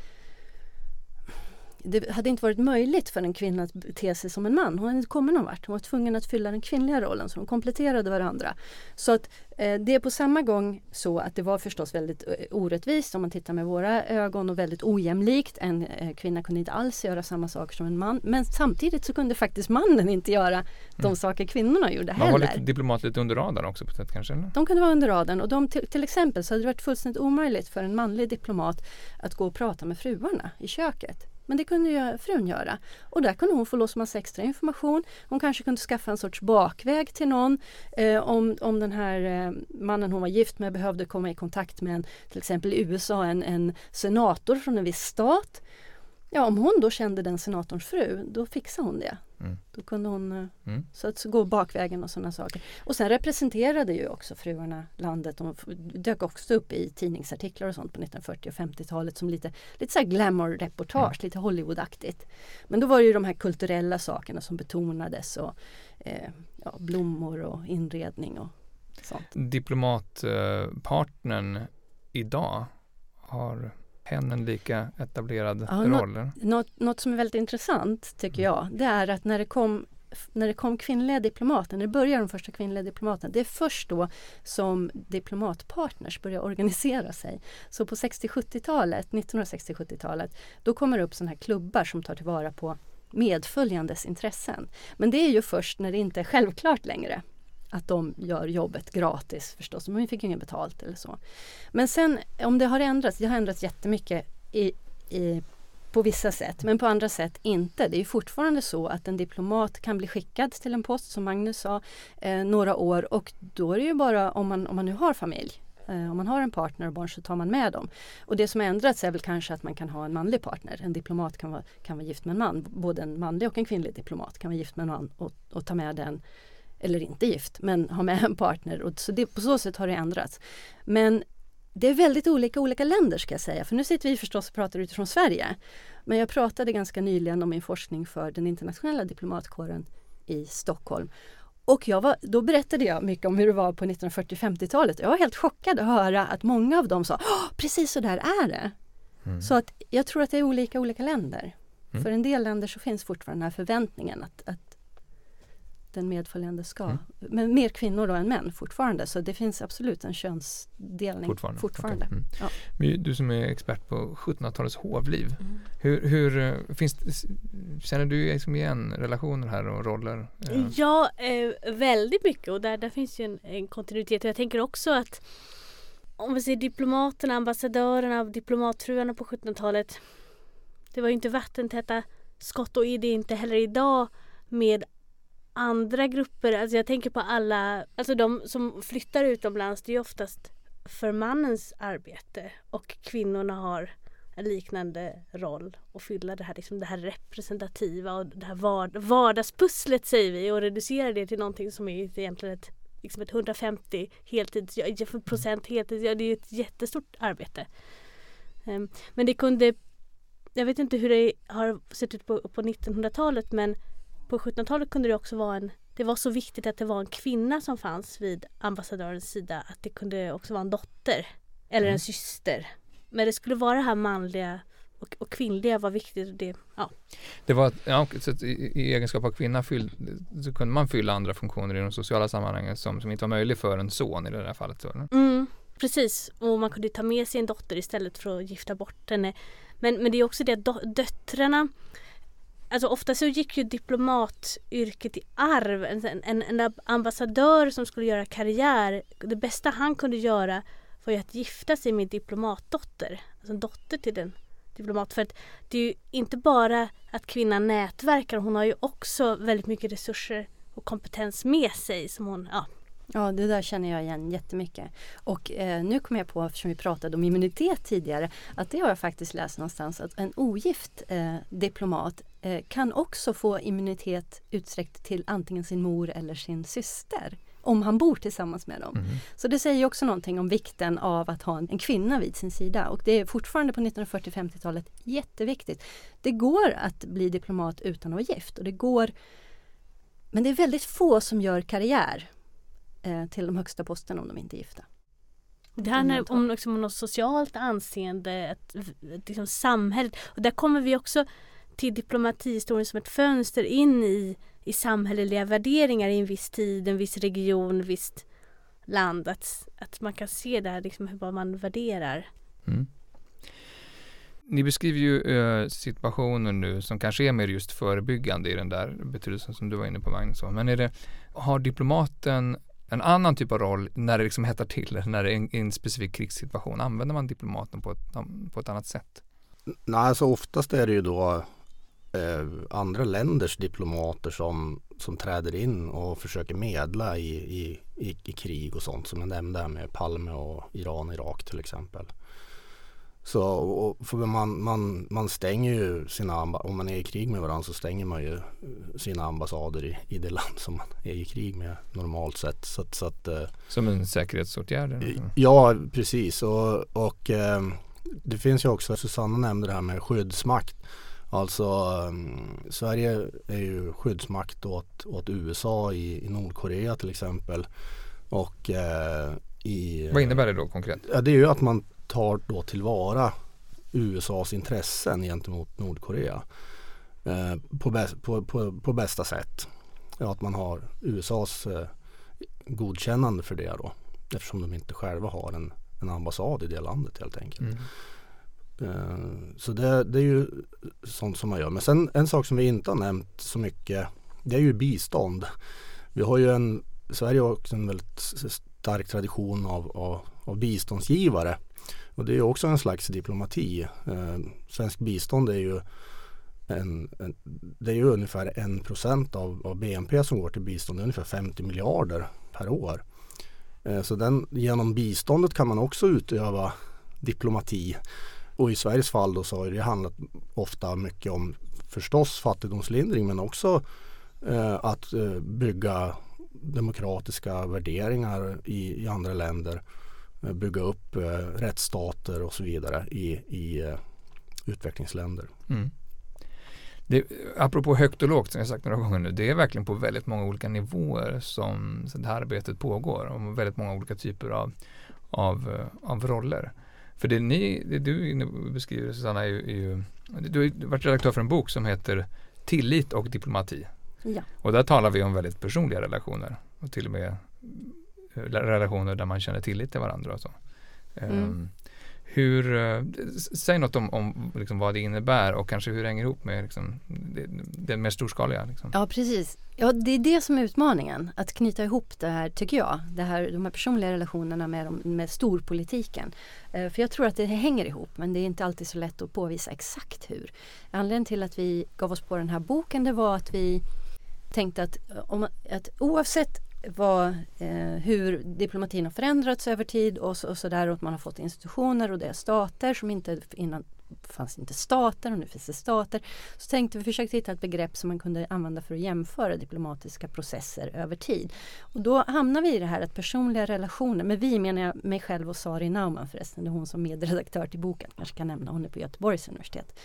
det hade inte varit möjligt för en kvinna att bete sig som en man. Hon hade inte kommit någon vart. Hon var tvungen att fylla den kvinnliga rollen så de kompletterade varandra. Så att eh, det är på samma gång så att det var förstås väldigt eh, orättvist om man tittar med våra ögon och väldigt ojämlikt. En eh, kvinna kunde inte alls göra samma saker som en man. Men samtidigt så kunde faktiskt mannen inte göra de Mm. saker kvinnorna gjorde Man var heller. lite diplomat lite under radarn också på ett sätt kanske? Eller? De kunde vara under radarn och de, till, till exempel så hade det varit fullständigt omöjligt för en manlig diplomat att gå och prata med fruarna i köket. Men det kunde ju frun göra. Och där kunde hon få loss massa extra information. Hon kanske kunde skaffa en sorts bakväg till någon. Eh, om, om den här eh, mannen hon var gift med behövde komma i kontakt med en, till exempel i USA, en, en senator från en viss stat. Ja, om hon då kände den senatorns fru, då fixade hon det. Mm. Då kunde hon eh, Mm. så att så gå bakvägen och sådana saker. Och sen representerade ju också fruarna landet. De dök också upp i tidningsartiklar och sånt på 1940 och 50-talet som lite, lite så glamour-reportage, lite Hollywoodaktigt. Men då var det ju de här kulturella sakerna som betonades och eh, ja, blommor och inredning och sånt. Diplomatpartnern idag, har hen en lika etablerad Ja, roll? Något, något som är väldigt intressant tycker jag, det är att när det kom när det kom kvinnliga diplomater, när det började de första kvinnliga diplomaterna, det är först då som diplomatpartners börjar organisera sig. Så på 60-70-talet, 1960-70-talet, då kommer det upp sådana här klubbar som tar tillvara på medföljandes intressen. Men det är ju först när det inte är självklart längre att de gör jobbet gratis förstås, men vi fick ju inget betalt eller så. Men sen om det har ändrats, det har ändrats jättemycket i, i på vissa sätt, men på andra sätt inte. Det är ju fortfarande så att en diplomat kan bli skickad till en post, som Magnus sa, eh, några år och då är det ju bara om man, om man nu har familj, eh, om man har en partner och barn så tar man med dem. Och det som har ändrats är väl kanske att man kan ha en manlig partner. En diplomat kan vara, kan vara gift med en man. Både en manlig och en kvinnlig diplomat kan vara gift med en man och, och ta med den eller inte gift, men ha med en partner. Och så det, på så sätt har det ändrats. Men det är väldigt olika olika länder ska jag säga. För nu sitter vi förstås och pratar utifrån Sverige. Men jag pratade ganska nyligen om min forskning för den internationella diplomatkåren i Stockholm. Och jag var, då berättade jag mycket om hur det var på 1940-50-talet. Jag var helt chockad att höra att många av dem sa "Åh, precis så där är det. Mm. Så att jag tror att det är olika olika länder. Mm. För en del länder så finns fortfarande den här förväntningen att, att den medföljande ska. Mm. Men mer kvinnor då än män fortfarande. Så det finns absolut en könsdelning Fortfarande? fortfarande. Okej. Mm. Ja. Men Du som är expert på 1700-talets hovliv, hur, hur eh, finns känner du liksom igen relationer här och roller? Eh, Ja, eh, väldigt mycket och där, där finns ju en, en kontinuitet. Och jag tänker också att om vi ser diplomaterna, ambassadörerna, diplomatfruarna på 1700-talet. Det var ju inte vattentäta skott och är det inte heller idag med andra grupper. Alltså jag tänker på alla, alltså de som flyttar utomlands det är ju oftast för mannens arbete och kvinnorna har en liknande roll och fylla det här, liksom det här representativa och det här vard- vardagspusslet säger vi och reducera det till någonting som är egentligen ett, liksom ett 150 heltids, procent heltids, ja, det är ju ett jättestort arbete. Ehm, men det kunde, jag vet inte hur det har sett ut på, på 1900-talet men på 1700-talet kunde det också vara en det var så viktigt att det var en kvinna som fanns vid ambassadörens sida att det kunde också vara en dotter eller Mm. en syster. Men det skulle vara det här manliga och, och kvinnliga var viktigt. Och det, ja. Det var, ja, i, i egenskap av kvinna fyll, så kunde man fylla andra funktioner i de sociala sammanhangen som, som inte var möjlig för en son i det här fallet. Så? Mm, precis, och man kunde ta med sig en dotter istället för att gifta bort henne. Men, men det är också det att döttrarna Alltså ofta så gick ju diplomatyrket i arv. En, en, en ambassadör som skulle göra karriär, det bästa han kunde göra var ju att gifta sig med diplomatdotter. Alltså en dotter till den diplomat. För att det är ju inte bara att kvinnan nätverkar, hon har ju också väldigt mycket resurser och kompetens med sig som hon, ja, Ja, det där känner jag igen jättemycket. Och eh, nu kom jag på, eftersom vi pratade om immunitet tidigare, att det har jag faktiskt läst någonstans att en ogift eh, diplomat kan också få immunitet utsträckt till antingen sin mor eller sin syster. Om han bor tillsammans med dem. Mhm. Så det säger också någonting om vikten av att ha en, kvinna vid sin sida. Och det är fortfarande på 1940-50-talet jätteviktigt. Det går att bli diplomat utan att vara gift och det går men det är väldigt få som gör karriär eh, till de högsta posterna om de inte är gifta. Det handlar om liksom något socialt anseende, ett, ett, liksom samhället. Och där kommer vi också till diplomatihistorien som ett fönster in i, i samhälleliga värderingar i en viss tid, en viss region, visst land. Att, att man kan se där liksom hur, man värderar. Mm. Ni beskriver ju eh, situationer nu som kanske är mer just förebyggande i den där betydelsen som du var inne på Magnus. Men är det, har diplomaten en annan typ av roll när det liksom hettar till, när det är en, en specifik krigssituation? Använder man diplomaten på ett, på ett annat sätt? Nej, alltså oftast är det ju då eh, andra länders diplomater som, som träder in och försöker medla i, i, i, i krig och sånt som jag nämnde här med Palme och Iran och Irak till exempel. Så för man, man, man stänger ju sina, om man är i krig med varandra så stänger man ju sina ambassader i, i det land som man är i krig med normalt sett. Så, så att, eh, som en säkerhetsåtgärd? Ja, precis. Och, och eh, det finns ju också, Susanna nämnde det här med skyddsmakt. Alltså Sverige är ju skyddsmakt åt, åt USA i, i Nordkorea till exempel. Och eh, i... Vad innebär det då konkret? Ja, det är ju att man tar då tillvara USAs intressen gentemot Nordkorea eh, på, bäst, på, på, på, bästa sätt. Ja, att man har USAs eh, godkännande för det då eftersom de inte själva har en, en ambassad i det landet helt enkelt. Mm. Eh, så det, det, är ju sånt som man gör. Men sen en sak som vi inte har nämnt så mycket det är ju bistånd. Vi har ju en, Sverige har också en väldigt stark tradition av, av, av biståndsgivare. Och det är också en slags diplomati. Eh, svensk bistånd är ju en, en, det är ju ungefär 1 procent av, av, BNP som går till bistånd. Det är ungefär 50 miljarder per år. Eh, så den, genom biståndet kan man också utöva diplomati. Och i Sveriges fall då så har det handlat ofta mycket om förstås fattigdomslindring men också eh, att eh, bygga demokratiska värderingar i, i andra länder Eh, bygga upp eh, rättsstater och så vidare i, i eh, utvecklingsländer. Mm. Det, apropå högt och lågt som jag sagt några gånger nu, det är verkligen på väldigt många olika nivåer som det här arbetet pågår och väldigt många olika typer av, av, eh, av roller. För det, ni, det du beskriver Susanna är ju, är ju du har varit redaktör för en bok som heter Tillit och diplomati. Ja. Och där talar vi om väldigt personliga relationer och till och med relationer där man känner tillit till varandra och så. Mm. Um, hur, eh, säg något om, om liksom vad det innebär och kanske hur det hänger ihop med liksom, det, det mer storskaliga. Liksom. Ja precis. Ja, det är det som är utmaningen. Att knyta ihop det här, tycker jag. Det här, de här personliga relationerna med, med storpolitiken. Eh, för jag tror att det hänger ihop men det är inte alltid så lätt att påvisa exakt hur. Anledningen till att vi gav oss på den här boken det var att vi tänkte att, eh, om, att oavsett vad, eh, hur diplomatin har förändrats över tid och så, och så där och att man har fått institutioner och det är stater som inte innan fanns inte stater och nu finns det stater. Så tänkte vi försöka hitta ett begrepp som man kunde använda för att jämföra diplomatiska processer över tid. Och då hamnar vi i det här att personliga relationer, med vi menar jag mig själv och Sari Naumann förresten, det är hon som medredaktör till boken, kanske kan nämna, hon är på Göteborgs universitet.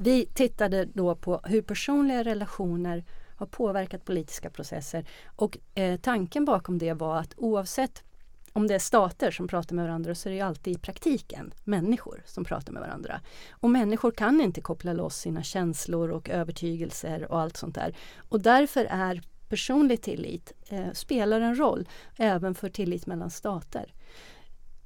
Vi tittade då på hur personliga relationer har påverkat politiska processer. Och eh, tanken bakom det var att oavsett om det är stater som pratar med varandra så är det alltid i praktiken människor som pratar med varandra. Och människor kan inte koppla loss sina känslor och övertygelser och allt sånt där. Och därför är personlig tillit eh, spelar en roll även för tillit mellan stater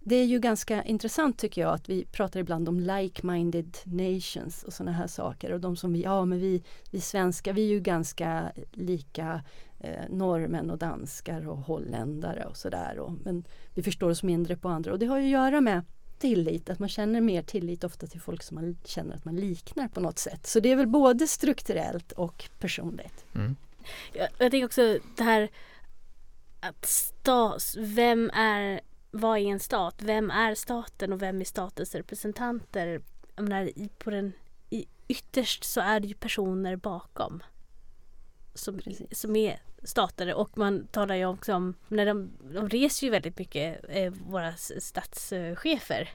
det är ju ganska intressant tycker jag att vi pratar ibland om like-minded nations och sådana här saker och de som vi, ja men vi, vi svenskar vi är ju ganska lika eh, norrmän och danskar och holländare och sådär men vi förstår oss mindre på andra och det har ju att göra med tillit, att man känner mer tillit ofta till folk som man känner att man liknar på något sätt. Så det är väl både strukturellt och personligt. Mm. Jag, jag tänker också det här att stas, vem är vad är en stat? Vem är staten och vem är statens representanter? Jag menar, på den, i, ytterst så är det ju personer bakom som, som är stater och man talar ju också om, när de, de reser ju väldigt mycket, eh, våra statschefer.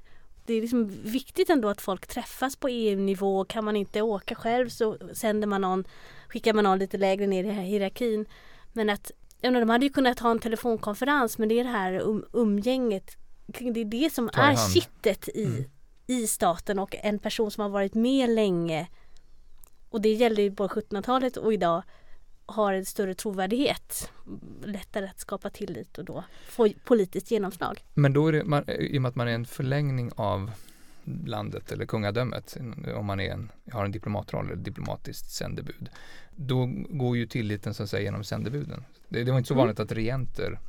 Det är liksom viktigt ändå att folk träffas på EU-nivå. Kan man inte åka själv så sänder man någon, skickar man någon lite lägre ner i hierarkin. Men att jag menar, de hade ju kunnat ha en telefonkonferens men det är det här um, umgänget. Det är det som är kittet i, mm. i staten och en person som har varit med länge och det gäller ju både 1700-talet och idag har en större trovärdighet. Lättare att skapa tillit och då få politiskt genomslag. Men då är det, man, i och med att man är en förlängning av landet eller kungadömet, om man är en, har en diplomatroll eller diplomatiskt sändebud, då går ju tilliten så att säga genom sändebuden. Det, det var inte så mm. vanligt att regenter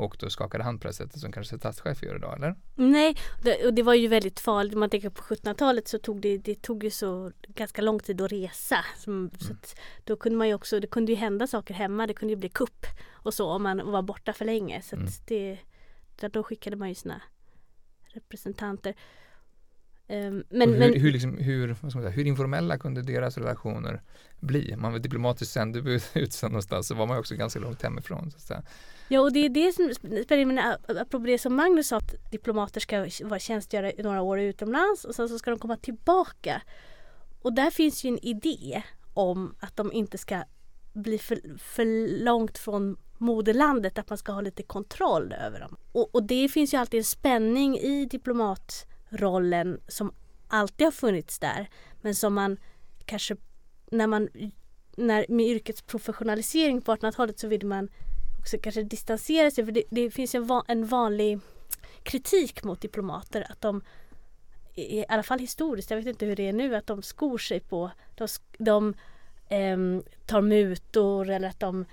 och då skakade hand på det sättet som kanske statschef gör idag, eller? Nej, det, och det var ju väldigt farligt. Om man tänker på 1700-talet så tog det, det tog ju så ganska lång tid att resa. Som, mm. så att då kunde man ju också, det kunde ju hända saker hemma. Det kunde ju bli kupp och så om man var borta för länge. Så mm. det, då skickade man ju sina representanter. Um, men, hur, men, hur, liksom, hur, säga, hur, informella kunde deras relationer bli? Man var diplomatiskt sändebud utsänd någonstans så var man också ganska långt hemifrån. Så. Ja och det är det som spelar apropå det som Magnus sa att diplomater ska vara tjänstgöra några år utomlands och sen så ska de komma tillbaka. Och där finns ju en idé om att de inte ska bli för, för långt från moderlandet, att man ska ha lite kontroll över dem. Och, och det finns ju alltid en spänning i rollen som alltid har funnits där men som man kanske när man när med yrkets professionalisering på 1800-talet så vill man också kanske distansera sig för det, det finns en, va, en vanlig kritik mot diplomater att de i alla fall historiskt, jag vet inte hur det är nu, att de skor sig på, de, de eh, tar mutor eller att de,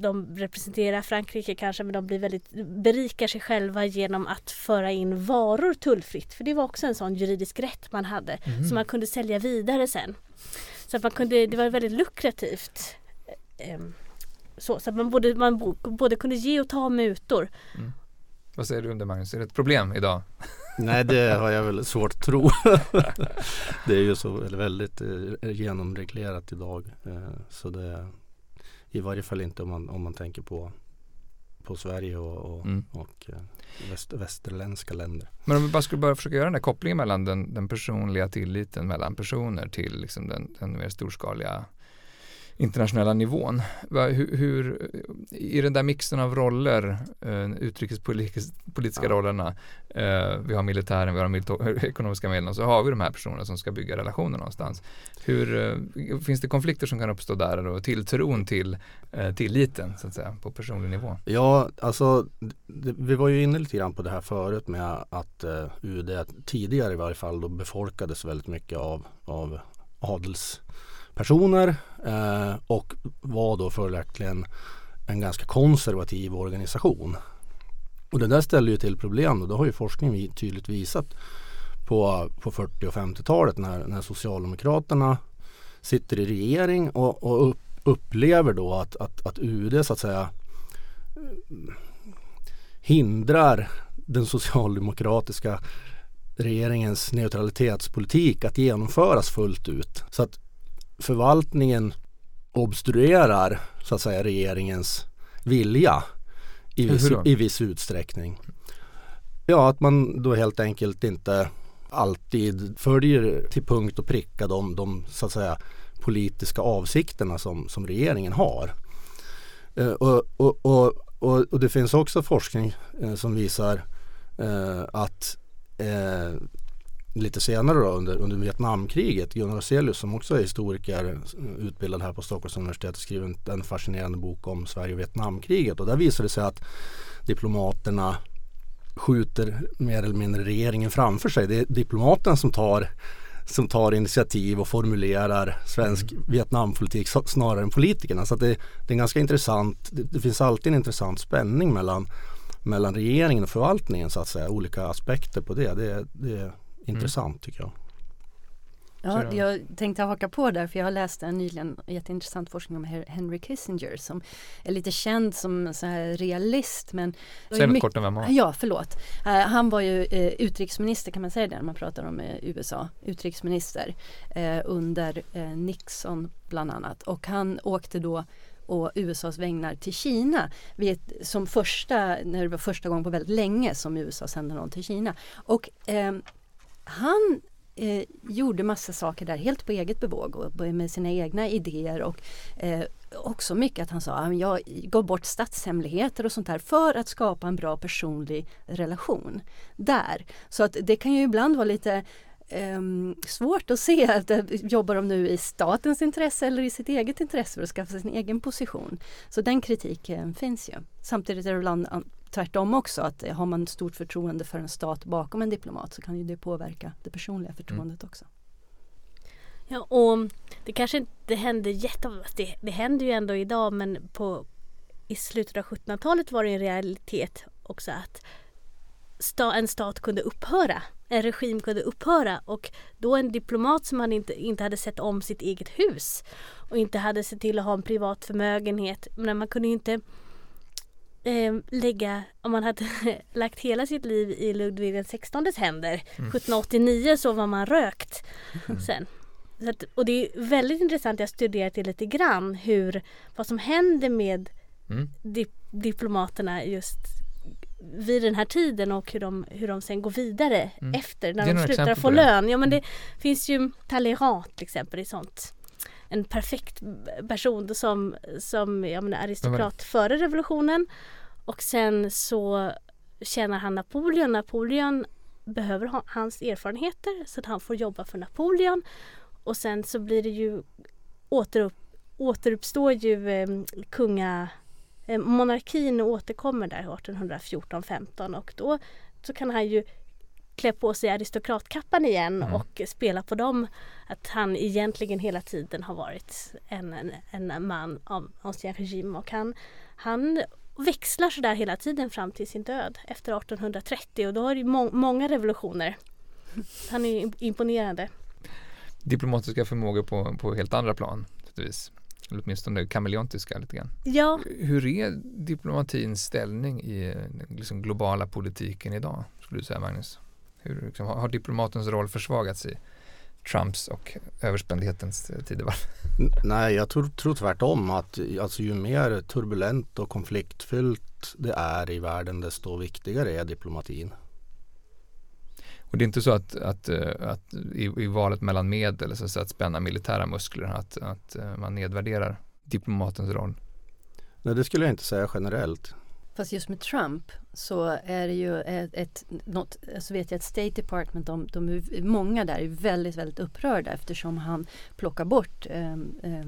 de representerar Frankrike kanske men de blir väldigt, berikar sig själva genom att föra in varor tullfritt. För det var också en sån juridisk rätt man hade mm. som man kunde sälja vidare sen. Så att man kunde, det var väldigt lukrativt. Um, så, så att man både, man både kunde ge och ta mutor. Mm. Vad säger du om det Magnus? Är det ett problem idag? Nej det har jag väl svårt att tro. det är ju så väldigt eh, genomreglerat idag. Eh, så det i varje fall inte om man, om man tänker på, på Sverige och, och, mm. och eh, väst, västerländska länder. Men om vi bara skulle börja försöka göra den där kopplingen mellan den, den personliga tilliten mellan personer till liksom den, den mer storskaliga internationella nivån. Hur, hur, I den där mixen av roller, eh, utrikespolitiska ja. rollerna, eh, vi har militären, vi har de ekonomiska medlen, så har vi de här personerna som ska bygga relationer någonstans. Hur, eh, finns det konflikter som kan uppstå där och tilltron till tilliten så att säga på personlig nivå? Ja, alltså vi var ju inne lite grann på det här förut med att UD tidigare i varje fall då befolkades väldigt mycket av, av adels personer eh, och var då följaktligen en ganska konservativ organisation. Och det där ställer ju till problem och det har ju forskningen tydligt visat på, på 40 och 50-talet när, när Socialdemokraterna sitter i regering och, och upp, upplever då att, att, att UD så att säga eh, hindrar den socialdemokratiska regeringens neutralitetspolitik att genomföras fullt ut. Så att förvaltningen obstruerar så att säga regeringens vilja i viss, i viss utsträckning. Ja, att man då helt enkelt inte alltid följer till punkt och pricka de, de så att säga politiska avsikterna som, som regeringen har. Eh, och, och, och, och, det finns också forskning eh, som visar eh, att lite senare då, under, under Vietnamkriget. Gunnar Hazelius som också är historiker utbildad här på Stockholms universitet har skrivit en fascinerande bok om Sverige och Vietnamkriget och där visar det sig att diplomaterna skjuter mer eller mindre regeringen framför sig. Det är diplomaterna som tar som tar initiativ och formulerar svensk mm. Vietnampolitik snarare än politikerna. Så det, det, är ganska intressant. Det, det, finns alltid en intressant spänning mellan, mellan regeringen och förvaltningen så att säga. Olika aspekter på det. Det, det intressant mm. tycker jag. Ja, jag tänkte haka på där för jag har läst en nyligen jätteintressant forskning om Henry Kissinger som är lite känd som så här realist men Säg något kort om vem han Ja, förlåt. Uh, han var ju uh, utrikesminister kan man säga det när man pratar om uh, USA. Utrikesminister under Nixon bland annat och han åkte då och USAs vägnar till Kina vid, som första, när det var första gången på väldigt länge som USA sände någon till Kina. Och han eh, gjorde massa saker där helt på eget bevåg och med sina egna idéer och eh, också mycket att han sa att jag går bort statshemligheter och sånt där för att skapa en bra personlig relation där. Så att det kan ju ibland vara lite um, svårt att se. Att, jobbar de nu i statens intresse eller i sitt eget intresse för att skaffa sin egen position? Så den kritiken finns ju. Samtidigt är det ibland tvärtom också att har man stort förtroende för en stat bakom en diplomat så kan ju det påverka det personliga förtroendet mm. också. Ja och det kanske inte händer jätteofta, det, det händer ju ändå idag men på, i slutet av 1700-talet var det en realitet också att sta, en stat kunde upphöra. En regim kunde upphöra och då en diplomat som hade inte, inte hade sett om sitt eget hus och inte hade sett till att ha en privat förmögenhet. Men man kunde ju inte eh, lägga, om man hade lagt hela sitt liv i Ludvig XVIs händer mm. 1789 så var man rökt mm. sen. Att, och det är väldigt intressant, jag har studerat det lite grann, hur, vad som händer med mm. dip, diplomaterna just vid den här tiden och hur de, hur de sen går vidare mm. efter när de slutar få lön. Ja men det mm. finns ju Talleyrand till exempel i sånt. En perfekt person som, som jag menar, aristokrat före revolutionen. Och sen så tjänar han Napoleon. Napoleon behöver ha hans erfarenheter så att han får jobba för Napoleon. Och sen så blir det ju återupp, återuppstår ju eh, kunga eh, monarkin återkommer där 1814-15 och då så kan han ju klä på sig aristokratkappan igen mm. och spela på dem att han egentligen hela tiden har varit en, en, en man av ancien regim och han, han växlar sådär hela tiden fram till sin död efter 1830 och då har det må många revolutioner. Han är imponerande diplomatiska förmågor på, på helt andra plan. Vis. Eller åtminstone kameleontiska lite grann. Ja. Hur är diplomatins ställning i den liksom globala politiken idag? Skulle du säga Magnus? Hur, liksom, har diplomatens roll försvagats i Trumps och överspändhetens tidevarv? Nej, jag tror, tror tvärtom att alltså, ju mer turbulent och konfliktfyllt det är i världen desto viktigare är diplomatin. Och det är inte så att, att, eh, att i, i valet mellan medel, så att spänna militära muskler, att, att eh, man nedvärderar diplomatens roll? Nej, det skulle jag inte säga generellt. Fast just med Trump så är det ju ett, ett något, så vet jag att State Department, de, de är, många där är väldigt, väldigt upprörda eftersom han plockar bort eh, eh,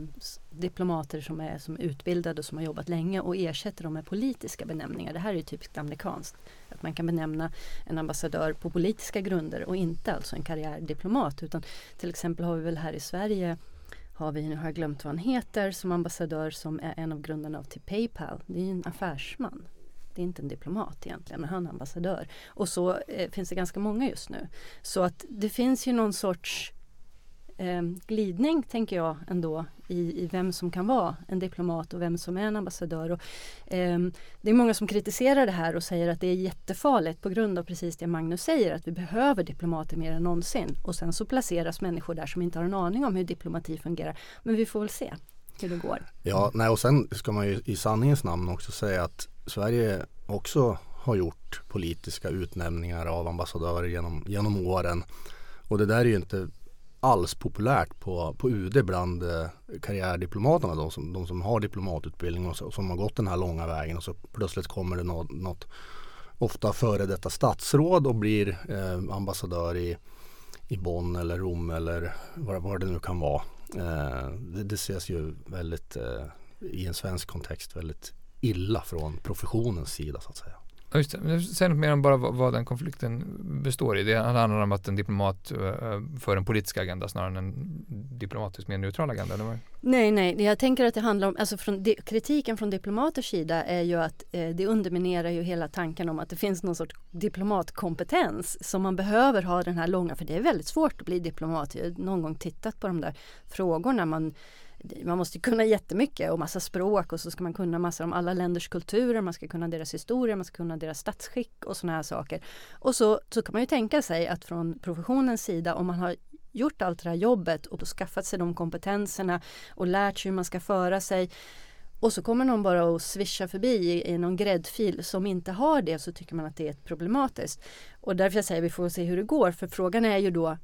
diplomater som är som utbildade och som har jobbat länge och ersätter dem med politiska benämningar. Det här är ju typiskt amerikanskt. Att man kan benämna en ambassadör på politiska grunder och inte alltså en karriärdiplomat. Utan till exempel har vi väl här i Sverige har vi, nu har jag glömt vad han heter, som ambassadör som är en av grundarna av till Paypal. Det är ju en affärsman. Det är inte en diplomat egentligen, men han är ambassadör. Och så eh, finns det ganska många just nu. Så att det finns ju någon sorts eh, glidning, tänker jag ändå, i, i, vem som kan vara en diplomat och vem som är en ambassadör. Och, eh, det är många som kritiserar det här och säger att det är jättefarligt på grund av precis det Magnus säger, att vi behöver diplomater mer än någonsin. Och sen så placeras människor där som inte har en aning om hur diplomati fungerar. Men vi får väl se hur det går. Ja, nej, och sen ska man ju i sanningens namn också säga att Sverige också har gjort politiska utnämningar av ambassadörer genom, genom åren. Och det där är ju inte alls populärt på, på UD bland eh, karriärdiplomaterna, de som, de som har diplomatutbildning och, så, och som har gått den här långa vägen och så plötsligt kommer det något, något ofta före detta statsråd och blir eh, ambassadör i, i Bonn eller Rom eller vad, vad det nu kan vara. Eh, det, det ses ju väldigt eh, i en svensk kontext väldigt illa från professionens sida så att säga. Just det. Säg något mer om bara vad, vad den konflikten består i. Det handlar om att en diplomat uh, för en politisk agenda snarare än en diplomatiskt mer neutral agenda? Eller? Nej, nej. Jag tänker att det handlar om, alltså från kritiken från diplomaters sida är ju att eh, det underminerar ju hela tanken om att det finns någon sorts diplomatkompetens som man behöver ha den här långa, för det är väldigt svårt att bli diplomat. Jag har någon gång tittat på de där frågorna man man måste kunna jättemycket och massa språk och så ska man kunna massa om alla länders kulturer, man ska kunna deras historia, man ska kunna deras statsskick och sådana här saker. Och så, så kan man ju tänka sig att från professionens sida om man har gjort allt det här jobbet och skaffat sig de kompetenserna och lärt sig hur man ska föra sig och så kommer någon bara och swisha förbi i, i någon gräddfil som inte har det så tycker man att det är problematiskt. Och därför jag säger vi får se hur det går för frågan är ju då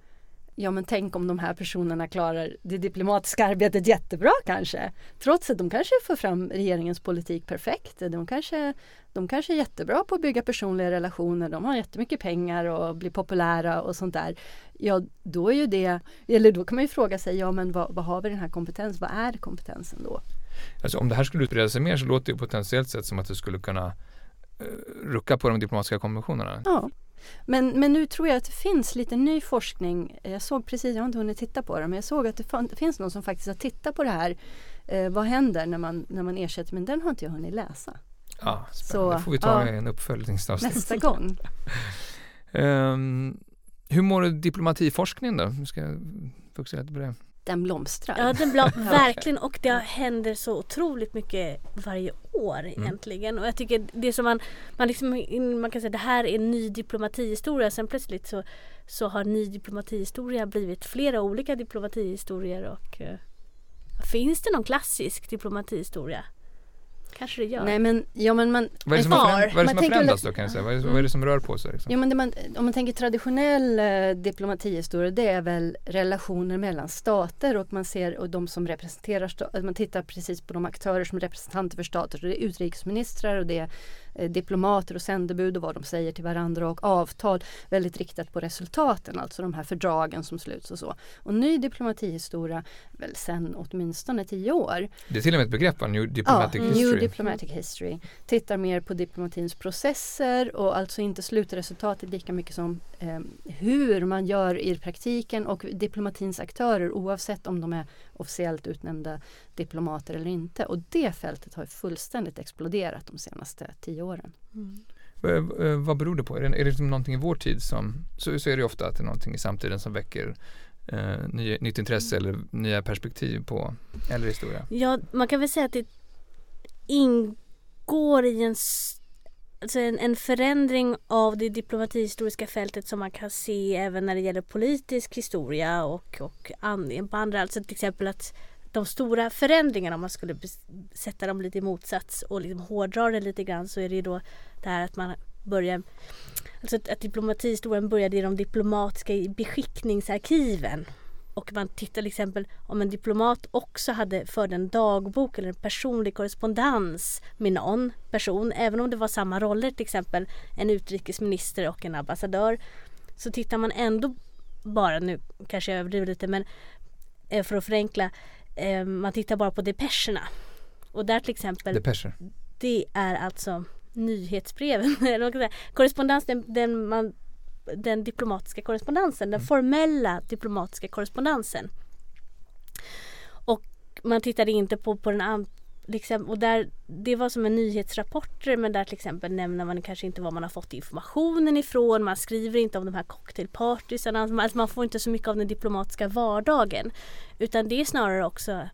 ja men tänk om de här personerna klarar det diplomatiska arbetet jättebra kanske. Trots att de kanske får fram regeringens politik perfekt. De kanske, de kanske är jättebra på att bygga personliga relationer. De har jättemycket pengar och blir populära och sånt där. Ja, då är ju det, eller då kan man ju fråga sig, ja men vad, vad har vi den här kompetensen? Vad är kompetensen då? Alltså om det här skulle utbreda sig mer så låter det potentiellt sett som att det skulle kunna uh, rucka på de diplomatiska konventionerna. Ja. Men, men nu tror jag att det finns lite ny forskning. Jag såg precis, jag har inte hunnit titta på det, men jag såg att det finns någon som faktiskt har tittat på det här. Eh, vad händer när man, när man ersätter? Men den har inte jag hunnit läsa. Ja, spännande. Så, får vi ta ja, en uppföljningsavsnitt. Nästa gång. um, hur mår diplomatiforskningen då? Nu ska jag fokusera lite på det den blomstrar. Ja, den blom verkligen och det händer så otroligt mycket varje år mm. egentligen. Och jag tycker det som man, man, liksom, man kan säga det här är ny diplomatihistoria. Sen plötsligt så, så har ny diplomatihistoria blivit flera olika diplomatihistorier och uh, finns det någon klassisk diplomatihistoria? Kanske det gör. Nej men, ja, men man, vad är det som har, föränd, vad är det som har förändrats då kan jag säga? Vad är, vad är det som rör på sig? Liksom? Ja, men man, om man tänker traditionell eh, diplomatihistoria det är väl relationer mellan stater och man ser och de som representerar man tittar precis på de aktörer som är representanter för stater. Så det är utrikesministrar och det är diplomater och sändebud och vad de säger till varandra och avtal väldigt riktat på resultaten, alltså de här fördragen som sluts och så. Och ny diplomatihistoria, väl sen åtminstone tio år. Det är till och med ett begrepp, New Diplomatic ja, History. New Diplomatic History. Tittar mer på diplomatins processer och alltså inte slutresultatet lika mycket som eh, hur man gör i praktiken och diplomatins aktörer oavsett om de är officiellt utnämnda diplomater eller inte. Och det fältet har fullständigt exploderat de senaste tio åren. Mm. Vad beror det på? Är det, är det liksom någonting i vår tid som, så, så är det ofta att det är någonting i samtiden som väcker eh, ny, nytt intresse eller nya perspektiv på äldre historia? Ja, man kan väl säga att det ingår i en alltså en, en förändring av det diplomatihistoriska fältet som man kan se även när det gäller politisk historia och, och an, på andra, alltså till exempel att de stora förändringarna om man skulle sätta dem lite i motsats och liksom hårdra det lite grann så är det ju då det här att man börjar Alltså att, att diplomatihistorien började i de diplomatiska beskickningsarkiven. Och man tittar till exempel om en diplomat också hade förde en dagbok eller en personlig korrespondens med någon person, även om det var samma roller, till exempel en utrikesminister och en ambassadör, så tittar man ändå bara, nu kanske jag överdriver lite, men eh, för att förenkla, eh, man tittar bara på depescherna. Och där till exempel, Depescher. det är alltså nyhetsbreven, korrespondens den, den man den diplomatiska korrespondensen, den mm. formella diplomatiska korrespondensen. Och man tittade inte på, på den liksom, och där, det var som en nyhetsrapporter men där till exempel nämner man kanske inte var man har fått informationen ifrån. Man skriver inte om de här cocktailpartysarna. Alltså man får inte så mycket av den diplomatiska vardagen. Utan det är snarare också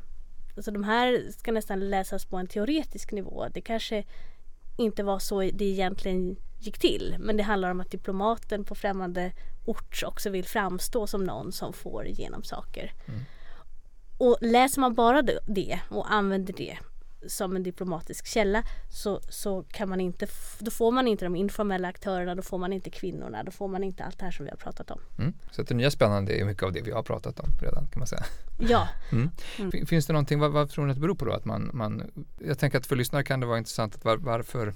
Alltså de här ska nästan läsas på en teoretisk nivå. Det kanske inte var så det egentligen gick till. Men det handlar om att diplomaten på främmande ort också vill framstå som någon som får igenom saker. Mm. Och läser man bara det och använder det som en diplomatisk källa så, så kan man inte, då får man inte de informella aktörerna, då får man inte kvinnorna, då får man inte allt det här som vi har pratat om. Mm. Så det nya spännande är mycket av det vi har pratat om redan kan man säga. Ja. Mm. Mm. Finns det någonting, vad, vad, tror ni att det beror på då? Att man, man, jag tänker att för lyssnare kan det vara intressant att var, varför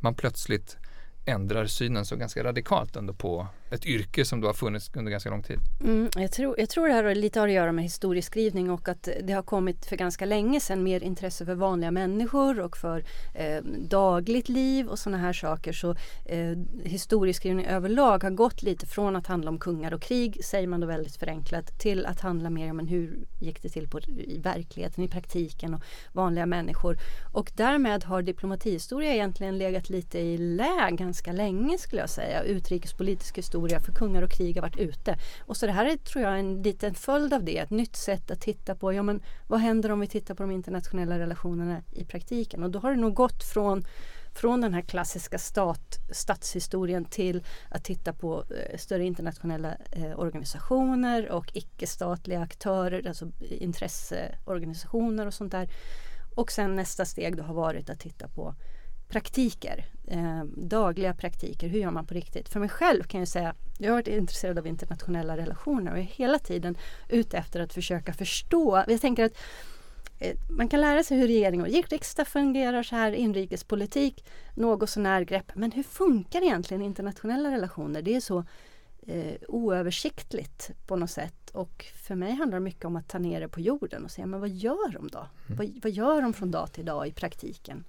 man plötsligt ändrar synen så ganska radikalt ändå på ett yrke som då har funnits under ganska lång tid. Mm, jag, tror, jag tror det här har lite att göra med historieskrivning och att det har kommit för ganska länge sedan mer intresse för vanliga människor och för eh, dagligt liv och sådana här saker. Så eh, historieskrivning överlag har gått lite från att handla om kungar och krig, säger man då väldigt förenklat, till att handla mer om hur gick det till på, i verkligheten, i praktiken och vanliga människor. Och därmed har diplomatihistoria egentligen legat lite i lä ganska länge skulle jag säga. Utrikespolitisk historia historia för kungar och krig har varit ute. Och så det här är tror jag en liten följd av det, ett nytt sätt att titta på, ja men vad händer om vi tittar på de internationella relationerna i praktiken? Och då har det nog gått från från den här klassiska stat, statshistorien till att titta på eh, större internationella eh, organisationer och icke-statliga aktörer, alltså intresseorganisationer och sånt där. Och sen nästa steg då har varit att titta på praktiker, eh, dagliga praktiker. Hur gör man på riktigt? För mig själv kan jag säga jag har varit intresserad av internationella relationer och är hela tiden ute efter att försöka förstå. Jag tänker att eh, man kan lära sig hur regering och riksdag fungerar, så här inrikespolitik, något sånär grepp. Men hur funkar egentligen internationella relationer? Det är så eh, oöversiktligt på något sätt. Och för mig handlar det mycket om att ta ner det på jorden och se, men vad gör de då? Mm. Vad, vad, gör de från dag till dag i praktiken?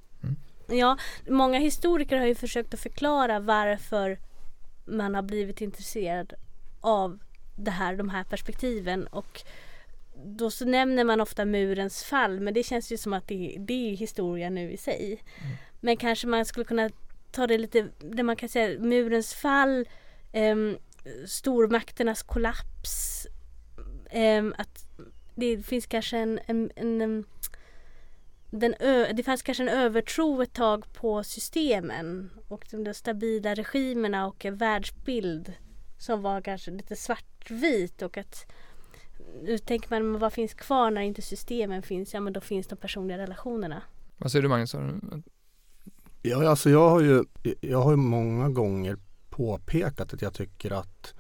Ja, många historiker har ju försökt att förklara varför man har blivit intresserad av det här, de här perspektiven och då så nämner man ofta murens fall men det känns ju som att det, det är historia nu i sig. Mm. Men kanske man skulle kunna ta det lite, det man kan säga murens fall, um, stormakternas kollaps, um, att det finns kanske en, en, en den ö, det fanns kanske en övertro ett tag på systemen och de stabila regimerna och en världsbild som var kanske lite svartvit och att nu tänker man vad finns kvar när inte systemen finns? Ja men då finns de personliga relationerna. Vad säger du Magnus? Ja alltså jag har ju jag har ju många gånger påpekat att jag tycker att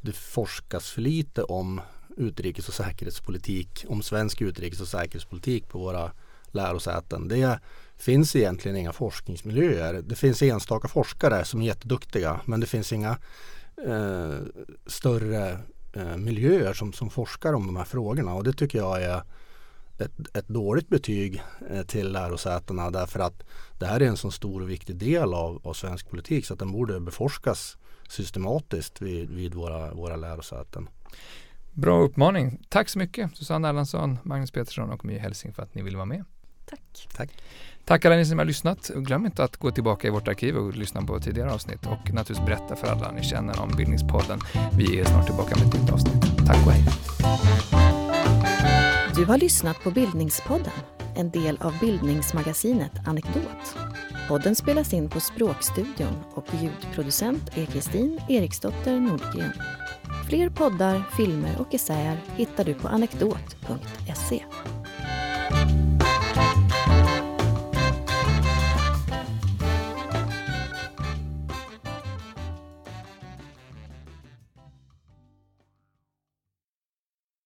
det forskas för lite om utrikes och säkerhetspolitik, om svensk utrikes och säkerhetspolitik på våra lärosäten. Det finns egentligen inga forskningsmiljöer. Det finns enstaka forskare som är jätteduktiga men det finns inga eh, större eh, miljöer som, som forskar om de här frågorna och det tycker jag är ett, ett dåligt betyg eh, till lärosätena därför att det här är en så stor och viktig del av, av svensk politik så att den borde beforskas systematiskt vid, vid våra, våra lärosäten. Bra uppmaning. Tack så mycket Susanne Erlandsson, Magnus Petersson och My Helsing för att ni ville vara med. Tack. Tack. Tack alla ni som har lyssnat. Glöm inte att gå tillbaka i vårt arkiv och lyssna på tidigare avsnitt och naturligtvis berätta för alla ni känner om Bildningspodden. Vi är snart tillbaka med ett nytt avsnitt. Tack och hej. Du har lyssnat på Bildningspodden, en del av bildningsmagasinet Anekdot. Podden spelas in på Språkstudion och ljudproducent är Kristin Eriksdotter Nordgren. Fler poddar, filmer och essäer hittar du på anekdot.se.